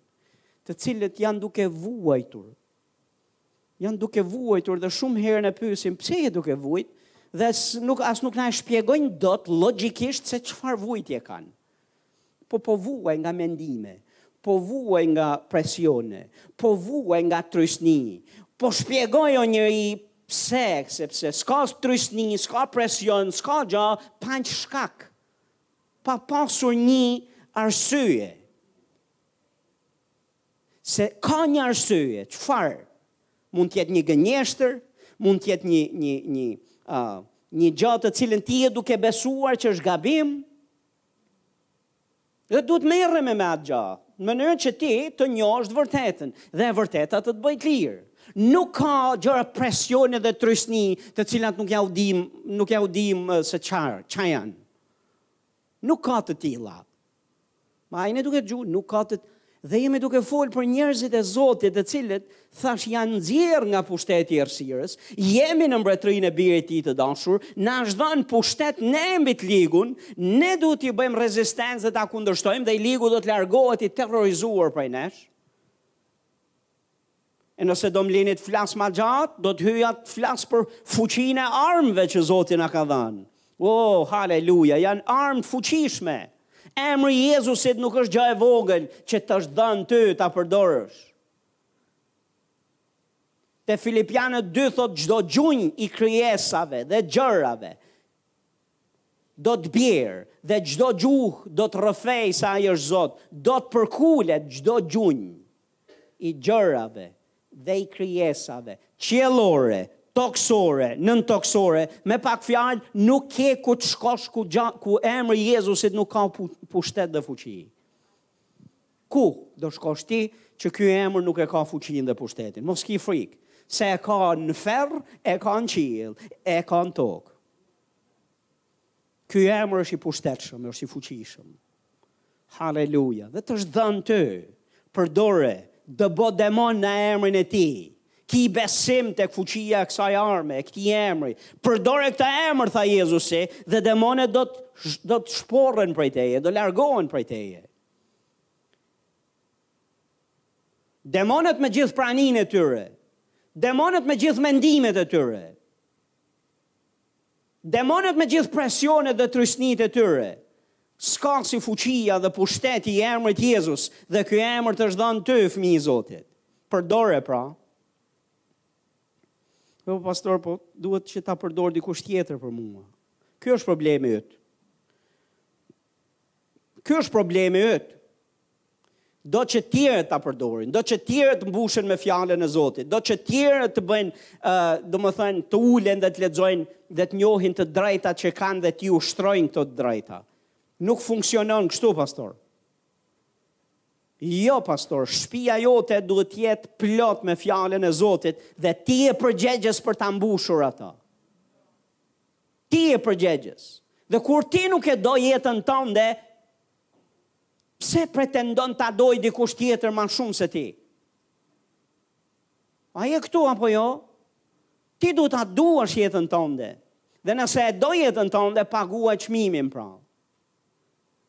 të cilët janë duke vuajtur. Janë duke vuajtur dhe shumë herë ne pyesim pse je duke vuajt dhe as nuk as nuk na e shpjegojnë dot logjikisht se çfarë vuajtje kanë. Po po vuaj nga mendime, po vuaj nga presione, po vuaj nga trysni, po shpjegoje o njeri pse, sepse s'ka trysni, s'ka presion, s'ka gja, pa një shkak, pa pasur një arsye. se ka një arsye, çfarë? Mund të jetë një gënjeshtër, mund të jetë një një një uh, një gjë të cilën ti je duke besuar që është gabim. Dhe duhet merrem me atë gjë, në mënyrën që ti të njohësh të vërtetën dhe e vërteta të të bëjë të lirë. Nuk ka gjëra presioni dhe trysni të cilat nuk ja u dim, nuk ja u dim se çfarë, çfarë janë. Nuk ka të tilla. Ma ai ne duke gju, nuk ka të tilla dhe jemi duke folë për njerëzit e Zotit, të cilët thash janë nxjerrë nga pushteti i errësirës, jemi në mbretërinë e birit të tij të dashur, na është dhënë pushtet ne mbi të ligun, ne duhet t'i bëjmë rezistencë dhe ta kundërshtojmë dhe i ligu do të largohet i terrorizuar prej nesh. E nëse do më lini të flas ma gjatë, do të hyja të flas për fuqinë e armëve që Zoti na ka dhanë. O, oh, haleluja, janë armë të fuqishme. Emri i Jezusit nuk është gjë e vogël që të është dhanë ty ta përdorësh. Te Filipianët dy thot çdo gjunj i krijesave dhe gjërave, do të bjerë, dhe çdo gjuhë do të rrëfejë se Ai është Zot, do të përkulet çdo gjunj i gjërave dhe i krijesave, qiellore, tokësore, nëntokësore, me pak fjalë, nuk ke ku të shkosh ku, ku emri i Jezusit nuk ka pushtet dhe fuqi. Ku do shkosh ti që ky emër nuk e ka fuqinë dhe pushtetin? Mos ki frikë, se e ka në ferr, e ka në qiell, e ka në tokë. Ky emër është i pushtetshëm, është i fuqishëm. Haleluja. Dhe të është dhënë ty. Përdore, dëbo demon në emrin e tij. Ki besim tek fuqia e kësaj arme, e këtij emri. Përdore këtë emër, tha Jezusi, dhe demonet do të, do të shporren prej teje, do largohen prej teje. Demonet me gjithë praninë e tyre, demonet me gjithë mendimet e tyre, Demonet me gjithë presionet dhe trysnitë e tyre, s'ka si fuqia dhe pushteti i emrit Jezus dhe ky emër t'është dhënë ty, fëmijë i Zotit. Përdore pra. Jo pastor, po duhet që ta përdor dikush tjetër për mua. Ky është problemi yt. Ky është problemi yt. Do që tjerët ta përdorin, do që tjerët të mbushen me fjalën e Zotit, do që tjerët të bëjnë, ë, uh, domethënë, të ulen dhe të lexojnë dhe të njohin të drejtat që kanë dhe t'i ushtrojnë këto të drejta. Nuk funksionon kështu, pastor. Jo, pastor, shpia jote duhet jetë plot me fjalën e Zotit dhe ti je përgjegjës për ta mbushur ato. Ti je përgjegjës. Dhe kur ti nuk e do jetën tënde, pse pretendon ta dojë dikush tjetër më shumë se ti? A je këtu apo jo? Ti duhet ta duash jetën tënde. Dhe nëse e do jetën tënde, paguaj çmimin pra.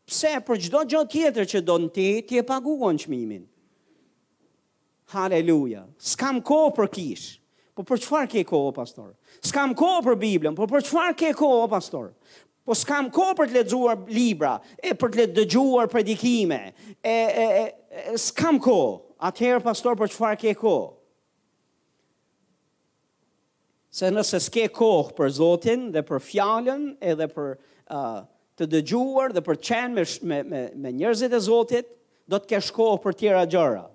Pse për çdo gjë tjetër që don ti, ti e paguan çmimin. Haleluja. S'kam kohë për kishë. Po për çfarë ke kohë, pastor? S'kam kohë për Biblën. Po për çfarë ke kohë, pastor? Po s'kam kohë për të lexuar libra, e për të dëgjuar predikime. E, e, e, e s'kam kohë. Atëherë pastor për çfarë ke kohë? Se nëse s'ke kohë për Zotin dhe për Fjalën edhe për të dëgjuar dhe për të qenë me me me, me njerëzit e Zotit, do të kesh kohë për tjera gjëra.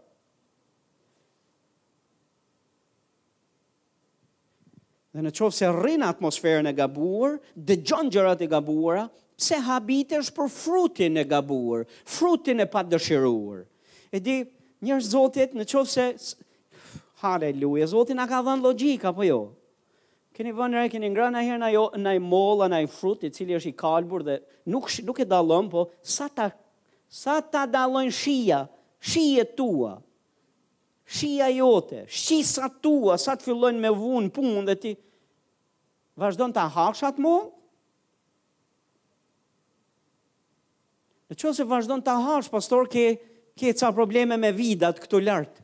Dhe në qofë se rri në atmosferën e gabuar, dëgjon gjërat e gabuara, pse habitesh për frutin e gabuar, frutin e padëshiruar. E di, njerëz të Zotit, në qofë se Haleluja. Zoti na ka dhënë logjikë apo jo? Keni vënë re, keni ngrënë naj herë naj, naj mollë, naj frut, i cili është i kalbur dhe nuk nuk e dallon, po sa ta sa ta dallojn shija, shijet tua. Shija jote, shqisat tua, sa të fillojnë me vu në punë dhe ti vazhdon ta hash atë mollë? Në qoftë se vazhdon ta hash pastor ke ke ca probleme me vidat këtu lart.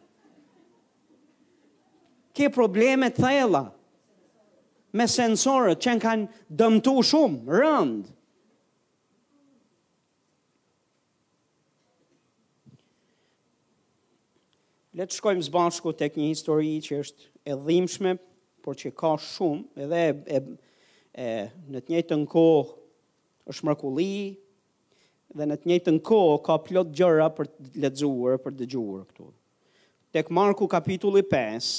Ke probleme të thella me sensorët që janë dëmtu shumë, rënd. Le të shkojmë së bashku tek një histori që është e dhimbshme, por që ka shumë edhe e, e, e në të njëjtën kohë Është mrekulli dhe në të njëjtën kohë ka plot gjëra për të lexuar, për të dëgjuar këtu. Tek Marku kapitulli 5,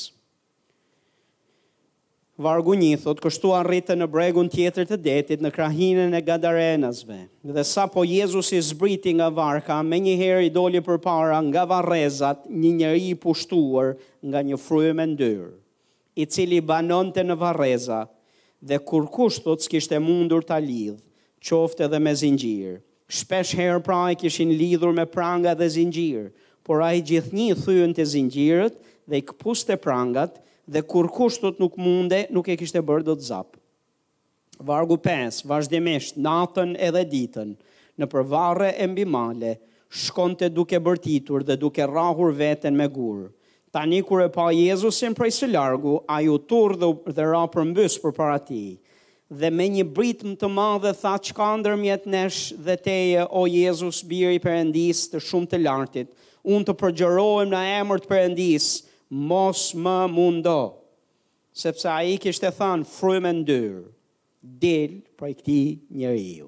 vargu një thot, kështu arritën në bregun tjetër të detit, në krahinën e Gadarenasve. Dhe sapo Jezusi zbriti nga varka, menjëherë i doli përpara nga varrezat një njeri i pushtuar nga një frymë e ndyrë. i cili banonte në varreza dhe kurrkush thotë s'kishte mundur ta lidhte, qoftë edhe me zinxhirë. Shpesh herë pra e kishin lidhur me pranga dhe zinxhirë, por ai gjithnjë i thyente zinxhirët dhe i këpuste prangat dhe kurrkush thotë nuk mundte, nuk e kishte bërë dot zap. Vargu pesë, Vazhdimisht, natën edhe ditën, nëpër varre e mbi male, shkonte duke bërtitur dhe duke rrahur veten me gurë. Tani kur e pa Jezusin prej së largu, ai u turr dhe dhe ra përmbys përpara tij. Dhe me një britmë të madhe tha, Ç'ka ndërmjet nesh dhe teje, o Jezus, Biri i Perëndisë, të Shumë të Lartit, unë të përgjërohem në emër të Perëndisë, mos më mundo! Sepse ai i kishte thënë frymë e ndyrë, Dil prej këtij njeriu.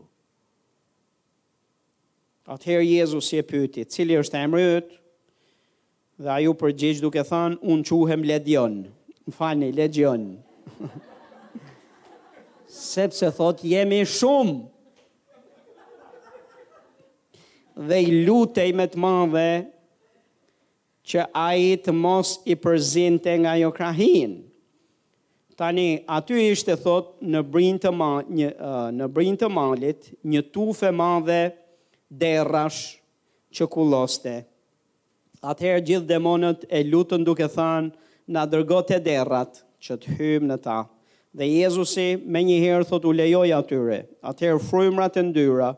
Atëherë Jezusi e pyeti, cili është emri yt? Dhe ai u përgjigj duke thënë, unë quhem Ledion. Më falni, Legion. Sepse thot jemi shumë. Dhe i lutej me të madhe që ai të mos i përzinte nga ajo krahinë. Tani, aty ishte, thotë, në brinjë të, ma, një, në brinjë të malit, një tufë e madhe derrash që kulloste. Atëherë gjithë demonët e lutën duke thënë, na dërgo te derrat, që të hyjmë në ta. Dhe Jezusi, menjëherë, thotë, u lejoi atyre. Atëherë frymërat e ndyra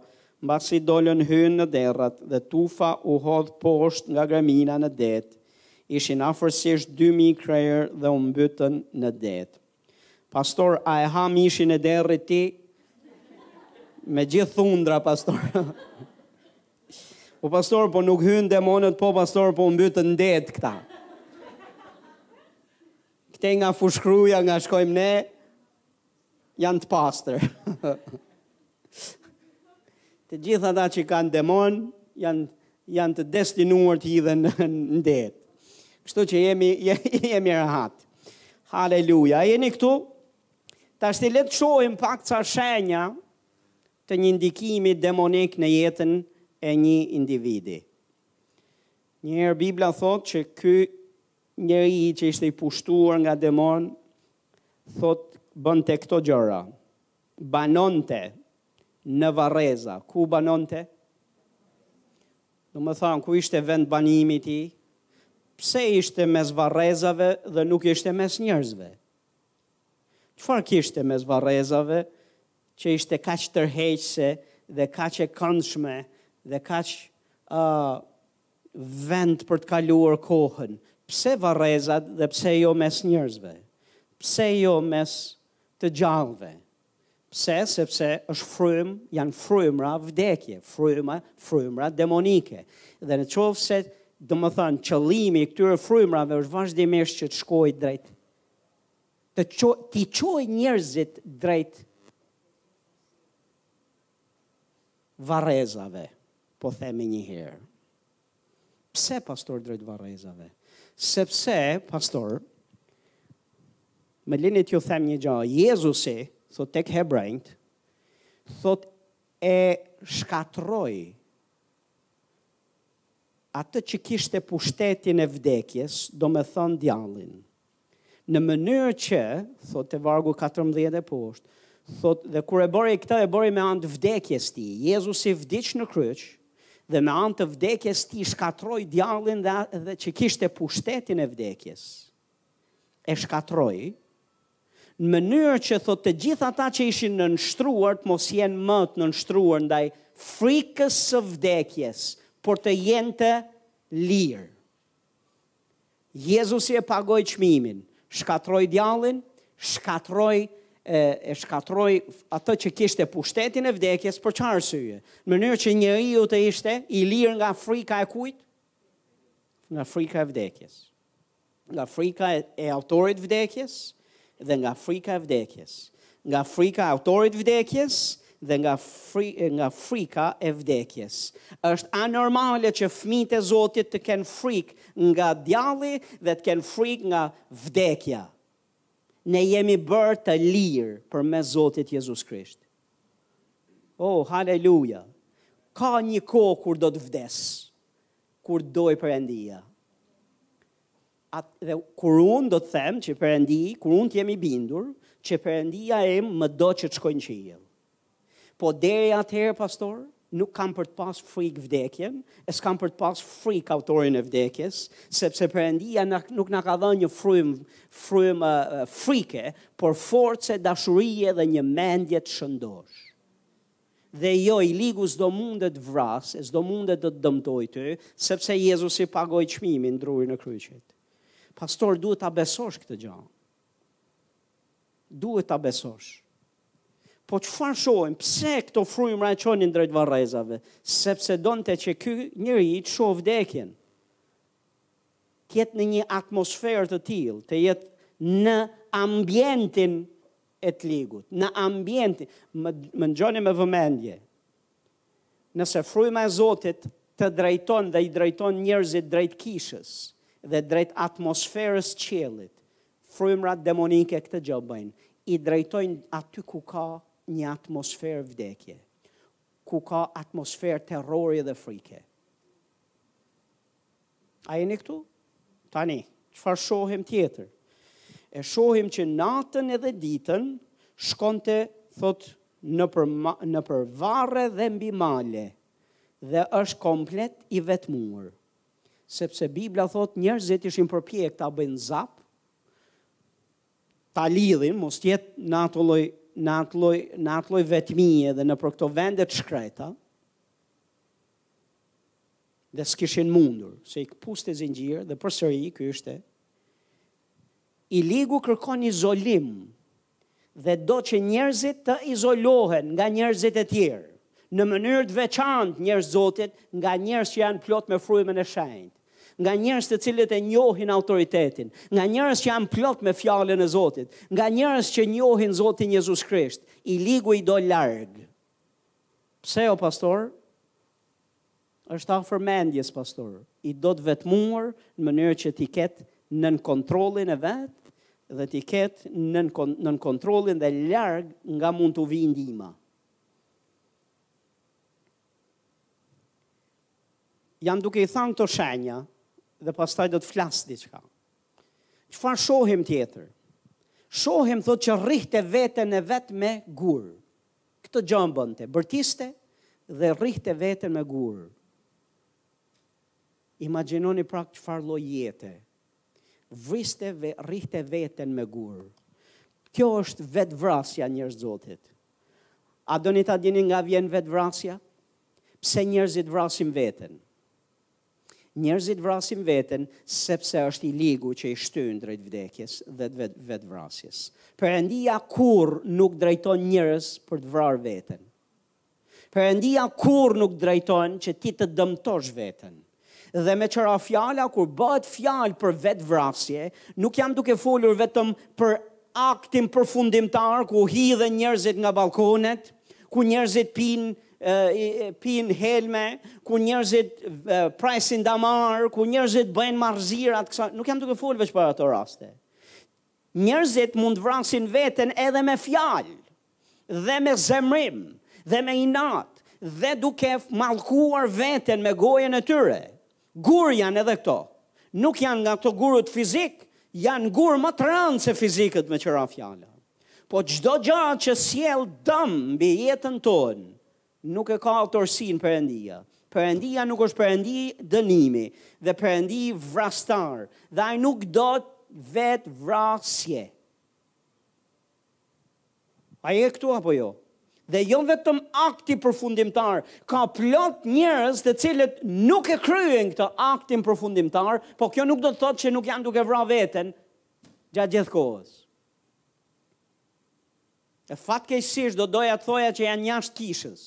Mbasi dolën hynë në derrat dhe tufa u hodh poshtë nga gremina në det, ishin afërsisht dy mijë krerë dhe u mbytën në det. Pastor a e ha mishin e derrit ti? Me gjithë thundra pastor. Po pastor po nuk hynë demonët po pastor po u mbytën në det këta. Këta nga Fushë-Kruja nga shkojmë ne, Janë të pastër. të gjithë ata që kanë demonë janë janë të destinuar të hidhen në det. Kështu që jemi jemi rahat. Haleluja. A jeni këtu? Tashti le të shohim pak ca shenja të një ndikimi demonik në jetën e një individi. Njëherë Biblia thotë që ky njeri që ishte i pushtuar nga demonë, Thotë bënte këto gjëra. Banonte në varreza. Ku banonte? Domethanë, ku ishte vendbanimi i tij? Pse ishte mes varrezave dhe nuk ishte mes njerëzve? Çfarë kishte mes varrezave që ishte kaq tërheqëse dhe kaq e këndshme dhe kaq uh, vend për të kaluar kohën, pse varrezat dhe pse jo mes njerëzve? Pse jo mes të gjallëve? Pse? Sepse është frymë, janë frymëra vdekje, frymëra, frymëra demonike. Dhe në qoftë se, domethënë, qëllimi i këtyre frymërave është vazhdimisht që të shkojë drejt, të ço, t'i çojë njerëzit drejt varrezave, po themi një herë. Pse pastor drejt varrezave? Sepse, pastor, me lini t'ju them një gja, Jezusi, thotë tek Hebrenjtë, thotë e shkatërroi atë që kishte pushtetin e vdekjes, domethënë djallin. Në mënyrë që, thotë te vargu katërmbëdhjetë e poshtë, thotë, dhe kur e bëri këtë, e bëri me anë të vdekjes tij. Jezusi vdiq në kryq, dhe me anë të vdekjes tij shkatërroi djallin dhe, dhe që kishte pushtetin e vdekjes. E shkatërroi, në mënyrë që thotë të gjithë ata që ishin nënshtruar të mos jenë më të nënshtruar ndaj frikës së vdekjes, por të jenë të lirë. Jezusi e pagoi çmimin, shkatërroi djallin, shkatërroi e, e shkatërroi atë që kishte pushtetin e vdekjes për çfarë arsye? Në mënyrë që njeriu të ishte i lirë nga frika e kujt? Nga frika e vdekjes. Nga frika e, e autorit vdekjes, dhe nga frika e vdekjes, nga frika e autorit vdekjes dhe nga, fri, nga frika e vdekjes. Është anormale që fmijtë e Zotit të kenë frikë nga djalli dhe të kenë frikë nga vdekja. Ne jemi bërë të lirë përmes Zotit Jezus Krisht. Oh, haleluja! Ka një kohë kur do të vdes, kur dojë Perëndia. At, dhe kur unë do të them që Perëndi, kur unë të jem i bindur, që Perëndia im më do që të shkoj në qiell. Po deri atëherë, pastor, nuk kam për të pas frikë vdekjen, as kam për të pas frikë autorin e vdekjes, sepse Perëndia nuk na ka dhënë një frymë, frymë uh, frike, por force, dashurie dhe një mendje të shëndoshë. Dhe jo, i ligu s'do mundet të vrasë, e s'do mundet të të dëmtojë ty, sepse Jezusi pagoi çmimin në drurin e kryqit. Pastor, duhet ta besosh këtë gjë. Duhet ta besosh. Po çfarë shohim? Pse këto frymra e çonin drejt varrezave? Sepse donte që ky njeri të shohë vdekjen. Të jetë në një atmosferë të tillë, të jetë në ambientin e të ligut, në ambientin, më, më dëgjoni me vëmendje, nëse fryma e Zotit të drejton dhe i drejton njerëzit drejt kishës dhe drejt atmosferës qiellit, frymrat demonike këtë gjë bëjnë, i drejtojnë aty ku ka një atmosferë vdekje, ku ka atmosferë terrori dhe frike. A jeni këtu? Tani, çfarë shohim tjetër? E shohim që natën edhe ditën shkonte, thotë, nëpër, nëpër varre dhe mbi male dhe është komplet i vetmuar. Sepse Bibla thotë njerëzit ishin përpjek ta bëjnë zap, ta lidhin, mos të jetë në atë lloj, në atë lloj, në atë lloj vetmie dhe nëpër këto vende të shkreta, dhe s'kishin mundur, se i këpuste zinxhirët dhe përsëri ky ishte i ligu kërkon izolim dhe do që njerëzit të izolohen nga njerëzit e tjerë në mënyrë të veçantë njerëz të Zotit nga njerëz që janë plot me frymën e shenjtë nga njerëz të cilët e njohin autoritetin, nga njerëz që janë plot me fjalën e Zotit, nga njerëz që njohin Zotin Jezus Krisht, i ligu i do larg. Pse o pastor? Është afër mendjes pastor, i do të vetmuar në mënyrë që t'i ketë nën kontrollin e vet dhe t'i ketë nën nën kontrollin dhe larg nga mund t'u vijë ndihma. Jam duke i thënë këto shenja dhe pastaj do të flas diçka. Çfarë shohim tjetër? Shohim thotë që rrihte veten e vet me gur. Këtë gjë bënte, bërtiste dhe rrihte veten me gurë. Imagjinoni pra çfarë lloj jete. Vriste ve, rrihte veten me gurë. Kjo është vetëvrasja njerëz të Zotit. A doni ta dini nga vjen vetëvrasja? Pse njerëzit vrasin veten? Njerëzit vrasin veten sepse është i ligu që i shtyn drejt vdekjes dhe vetëvrasjes. Perëndia kurrë nuk drejton njerëz për të vrarë veten. Perëndia kurrë nuk drejton që ti të dëmtosh veten. Dhe meqë ra fjala, kur bëhet fjalë për vetëvrasje, nuk jam duke folur vetëm për aktin përfundimtar ku hidhen njerëzit nga ballkonet, ku njerëzit pinë pinë helme, ku njerëzit presin damar, ku njerëzit bëjnë marrëzirat, kësa, nuk jam duke folë veç për ato raste. Njerëzit mund të vrasin veten edhe me fjalë, dhe me zemrim, dhe me inat, dhe duke mallkuar veten me gojën e tyre. Gurë janë edhe këto. Nuk janë nga këto gurët fizikë, janë gurë më të rëndë se fizikët meqë ra fjala. Po çdo gjë që sjell dëm mbi jetën tonë, nuk e ka autorsinë Perëndia. Perëndia nuk është Perëndi dënimi dhe Perëndi vrastar dhe ai nuk do vetëvrasje. A je këtu apo jo? Dhe jo vetëm akti përfundimtar, ka plot njerëz të cilët nuk e kryen këtë aktin përfundimtar, po kjo nuk do të thotë që nuk janë duke vrarë veten gjatë gjithë kohës. E fatkeqësisht do doja të thoja që janë jashtë kishës.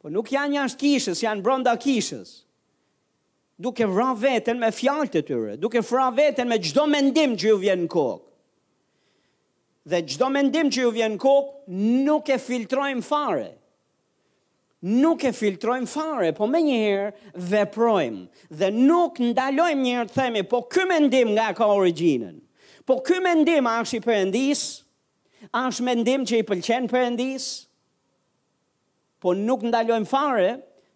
Po nuk janë jashtë kishës, janë brenda kishës. Duke vra veten me fjalët e tyre, duke vra veten me çdo mendim që ju vjen në kokë. Dhe çdo mendim që ju vjen në kokë nuk e filtrojmë fare. nuk e filtrojmë fare, po menjëherë veprojmë dhe nuk ndalojmë njëherë të themi, po ky mendim nga e ka origjinën, po ky mendim a është i Perëndisë, a është mendim që i pëlqen Perëndisë, po nuk ndalojmë fare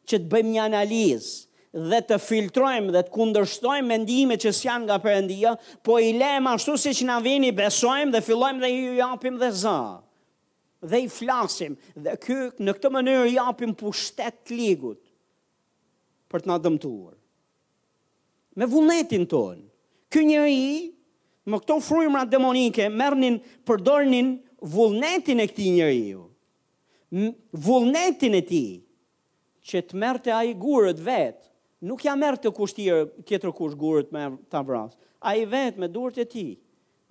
që të bëjmë një analizë, dhe të filtrojmë dhe të kundërshtojmë mendimet që s'janë nga Perëndia, po i lëmë ashtu siç na vijnë, i besojmë dhe fillojmë dhe i japim dhe za. Dhe i flasim, dhe ky, në këtë mënyrë i japim pushtet të ligut, për të na dëmtuar. Me vullnetin tonë, ky njeri, me këto frymëra demonike, merrnin, përdornin vullnetin e këtij njeriu. Vullnetin e tij, që të merrte ai gurët vetë, nuk ia merrte kush tjetër, tjetërkush gurët me ta vrasë. Ai vetë me durët e tij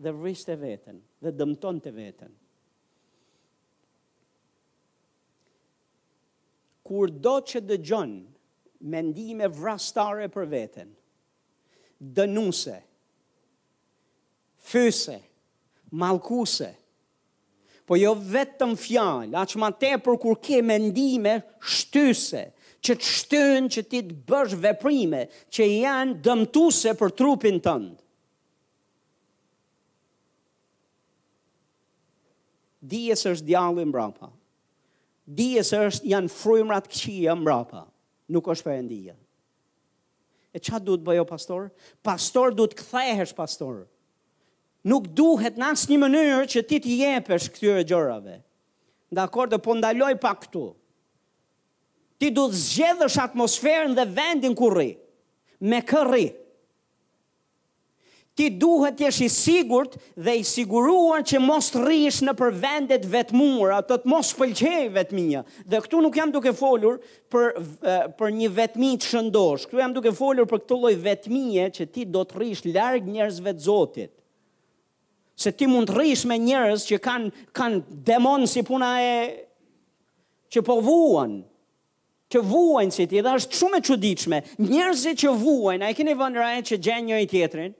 dhe vriste veten dhe dëmtonte veten. Kurdo që dëgjon mendime vrastare për veten, dënuse, fyse, mallkuse, po jo vetëm fjalë, aq më tepër kur ke mendime shtyse, që të shtyn që ti të bësh veprime që janë dëmtuese për trupin tënd. Dije se është djalli mbrapa. Dije se është janë frymrat e këqija mbrapa. Nuk është Perëndia. E ça duhet të bëj o pastor? Pastor duhet të kthehesh pastor. Nuk duhet në asnjë mënyrë që ti t'i jepesh këtyre gjërave. Dakord, e po ndaloj pak këtu. Ti duhet të zgjedhësh atmosferën dhe vendin ku rri. Me kë rri. Ti duhet të jesh i sigurt dhe i siguruar që mos të rrish nëpër vende të vetmuara, të të mos pëlqejë vetmia. Dhe këtu nuk jam duke folur për për një vetmi të shëndoshë. Këtu jam duke folur për këto lloj vetmie që ti do të rrish larg njerëzve të Zotit. Se ti mund të rrish me njerëz që kanë kanë demon si puna e që po vuan. Që vuajnë si ti dhe është shumë e çuditshme. Njerëzit që vuajnë, a e keni vënë re që gjejnë njëri-tjetrin?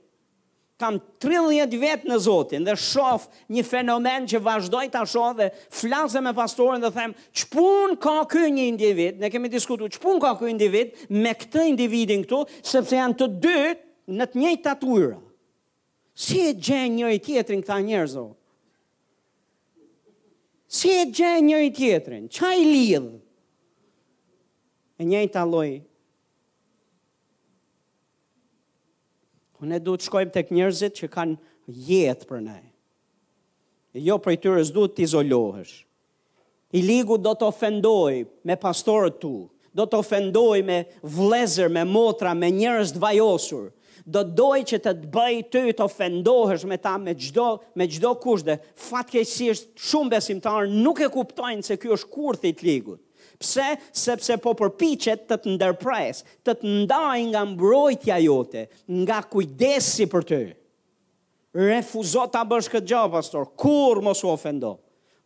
Kam 30 vjet në Zotin dhe shoh një fenomen që vazhdoj ta shoh dhe flas me pastorin dhe them, ç'punë ka ky një individ? Ne kemi diskutu ç'punë ka ky individ me këtë individin këtu, sepse janë të dy në të njëjtat ujëra. Si e gjejnë njëri-tjetrin këta njerëz o? Si e gjejnë njëri-tjetrin? Ç'a i lidh? E njëjta lloj. Po ne duhet të shkojmë tek njerëzit që kanë jetë për ne. E jo prej tyre s'duhet të izolohesh. I ligu do të ofendojë me pastorët tu, do të ofendojë me vëllezër, me motra, me njerëz të vajosur. Do të dojë që të të bëj ty të ofendohesh me ta me çdo me çdokush dhe fatkeqësisht shumë besimtarë nuk e kuptojnë se ky është kurthi i ligut. Pse? Sepse po përpiqet të të ndërpresë, të të ndajë nga mbrojtja jote, nga kujdesi për ty. Refuzo ta bësh këtë gjë o pastor, kurrë mos u ofendo.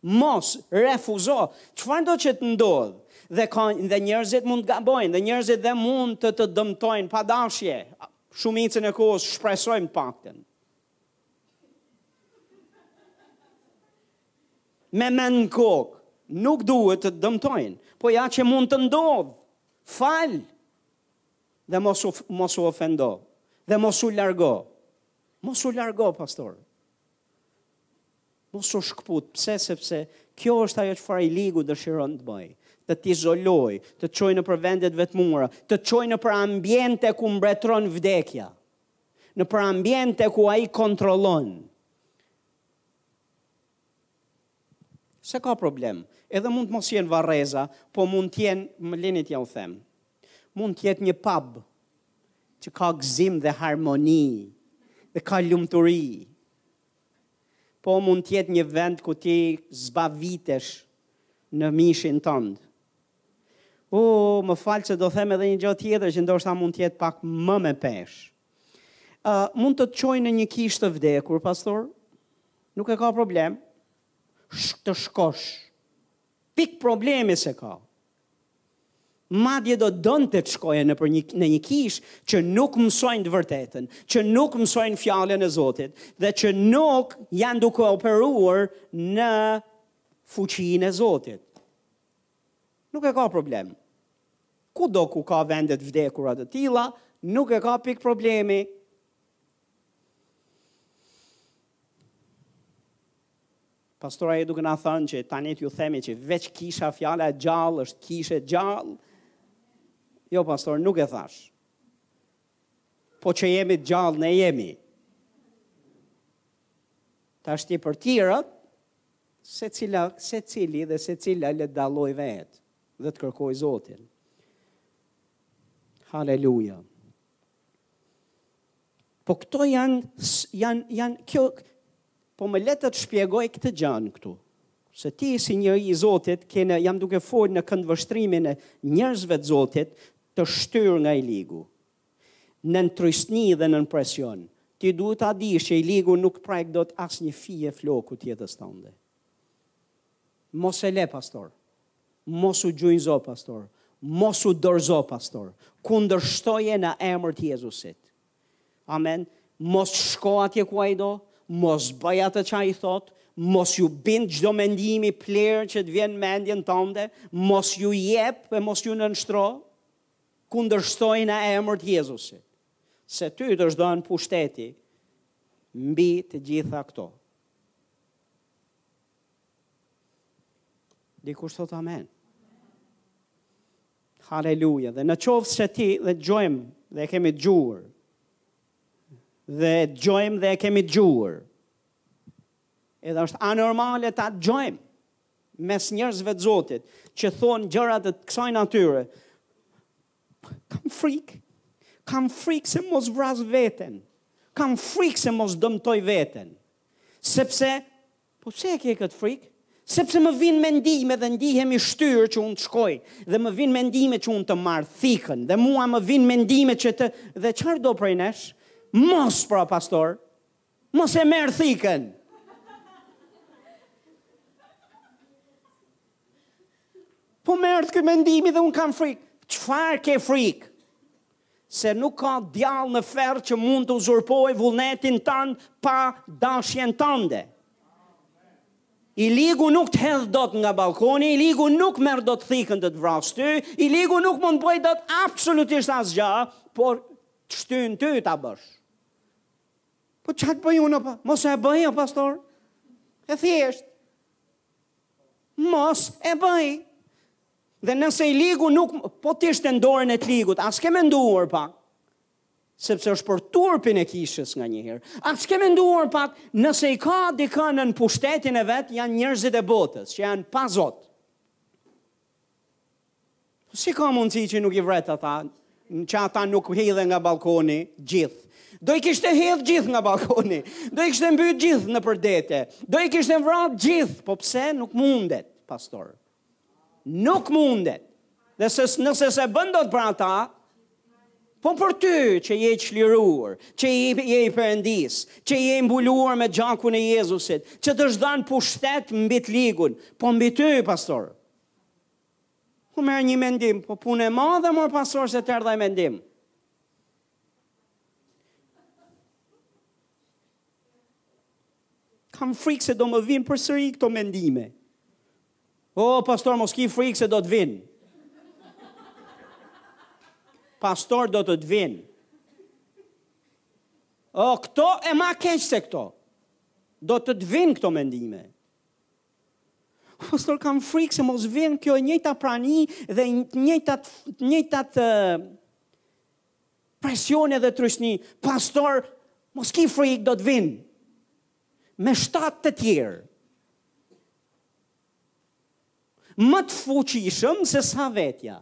Mos refuzo çfarëdo që të ndodhë. Dhe ka dhe njerëzit mund të gabojnë, dhe njerëzit dhe mund të të dëmtojnë pa dashje. Shumicën e kohës shpresojmë paktën. Me mend në kokë, nuk duhet të të dëmtojnë, po ja që mund të ndodhë. Fal. Dhe mos u mos u ofendo. Dhe mos u largo. Mos u largo, pastor. Mos u shkëput, pse sepse kjo është ajo çfarë i ligu dëshiron të bëjë të të izolojë, të të çojë nëpër vende të vetmuara, të të çojë nëpër ambiente ku mbretëron vdekja, nëpër ambiente ku ai kontrollon. S'e ka problem, edhe mund të mos jenë varreza, po mund të jenë, më lini t'jua them, Mund të jetë një pub që ka gëzim dhe harmoni dhe ka lumturi. Po mund të jetë një vend ku ti zbavitesh në mishin tënd. O, më falë që do them edhe një gjë tjetër që ndoshta mund të jetë pak më me peshë. Uh, mund të të çojë në një kishë të vdekur, pastor? Nuk e ka problem. Shk të shkosh. Pik problemi s'e ka. Madje do të donte të shkoje në, për një, në një kishë që nuk mësojnë të vërtetën, që nuk mësojnë fjalën e Zotit dhe që nuk janë duke operuar në fuqinë e Zotit. Nuk e ka problem. Kudo ku ka vende të vdekura të tila, nuk e ka pikë problemi. Pastor, a je duke na thënë që tani t'ju themi që veç kisha fjala e gjallë është kishë e gjallë? Jo pastor, nuk e thashë. Po që jemi të gjallë, ne jemi. Tashti për të tjerat, se, secili dhe secila le të dallojë vetë dhe të kërkojë Zotin. Haleluja. Po këto janë, janë, janë, kjo, po më le të ta shpjegoj këtë gjënë këtu. Se ti si njeri i Zotit, kene, jam duke folë në këndvështrimin e njerëzve të Zotit, të shtyrë nga i ligu. Nën trysni dhe nën presion. Ti duhet ta dish që i ligu nuk prek dot asnjë fije floku të jetës tënde. Mos e le pas, o. Mos u gjunjëzo pas, o. Mos u dorëzo pas, o. Kundërshtoje në emër të Jezusit. Amen. Mos shko atje ku ai do, mos bëj atë që ai thotë, mos iu bind çdo mendimi plehrë që të vjen në mendjen tënde, mos iu jep e mos iu nënshtro. Kundërshtoje në emër të Jezusit. Se ty të është dhënë pushteti mbi të gjitha këto. Dikush thotë amen. Haleluja. Dhe në qoftë se ti, dhe e dëgjojmë dhe e kemi dëgjuar. Dhe e dëgjojmë dhe e kemi dëgjuar. Edhe është anormale ta dëgjojmë mes njerëzve të Zotit që thonë gjëra të kësaj natyre. Kam frikë. Kam frikë se mos vras veten. Kam frikë se mos dëmtoj veten. Sepse po pse e ke këtë frikë? Sepse më vijnë mendime dhe ndihem i shtyrë që unë të shkoj dhe më vijnë mendime që unë të marr thikën dhe mua më vijnë mendime që të dhe çfarë do prej nesh? Mos pra pastor. Mos e merr thikën. Po më erdh ky mendimi dhe unë kam frikë. Çfarë ke frikë? Se nuk ka djall në ferr që mund të uzurpojë vullnetin tand pa dashjen tande. I ligu nuk të hedh dot nga ballkoni, i ligu nuk merr dot thikën të të vrasë ty, i ligu nuk mund të bëjë dot absolutisht asgja, por të shtyn ty ta bësh. Po ça të bëj unë a? Mos e bëj o pastor. E thjeshtë. Mos e bëj. Dhe nëse i ligu nuk po të ishte në dorën e të ligut, a s'ke menduar pak. Sepse është për turpin e kishës nga një herë. A s'ke menduar pak, nëse i ka dikënd në pushtetin e vet, janë njerëzit e botës që janë pa Zot. Si ka mundësi që nuk i vret ata, që ata nuk hidhen nga balkoni gjithë. Do i kishte hedhë gjithë nga balkoni, do i kishte mbytë gjithë nëpër dete, do i kishte vratë gjithë, po pse nuk mundet, pastor? Nuk mundet. Dhe s'e, nëse s'e bën dot për ata, Po për ty, që je i çliruar, që je i Perëndisë, që je i mbuluar me gjakun e Jezusit, që të është dhënë pushtet mbi të ligun, po mbi ty, pastor. Po merr një mendim, po punë e madhe mor pastor se të erdh ai mendim. Kam frikë se do më vijnë përsëri këto mendime. O pastor mos ki frikë se do të vijnë. Pastor do të të vijnë. O këto e ma keq se këto. Do të të vijnë këto mendime. Pastor kam frikë se mos vijnë kjo e njëjta prani dhe të njëjtat presione dhe trysni. Pastor mos ki frikë do të vijnë. me shtatë të tjerë më të fuqishëm se sa vetja.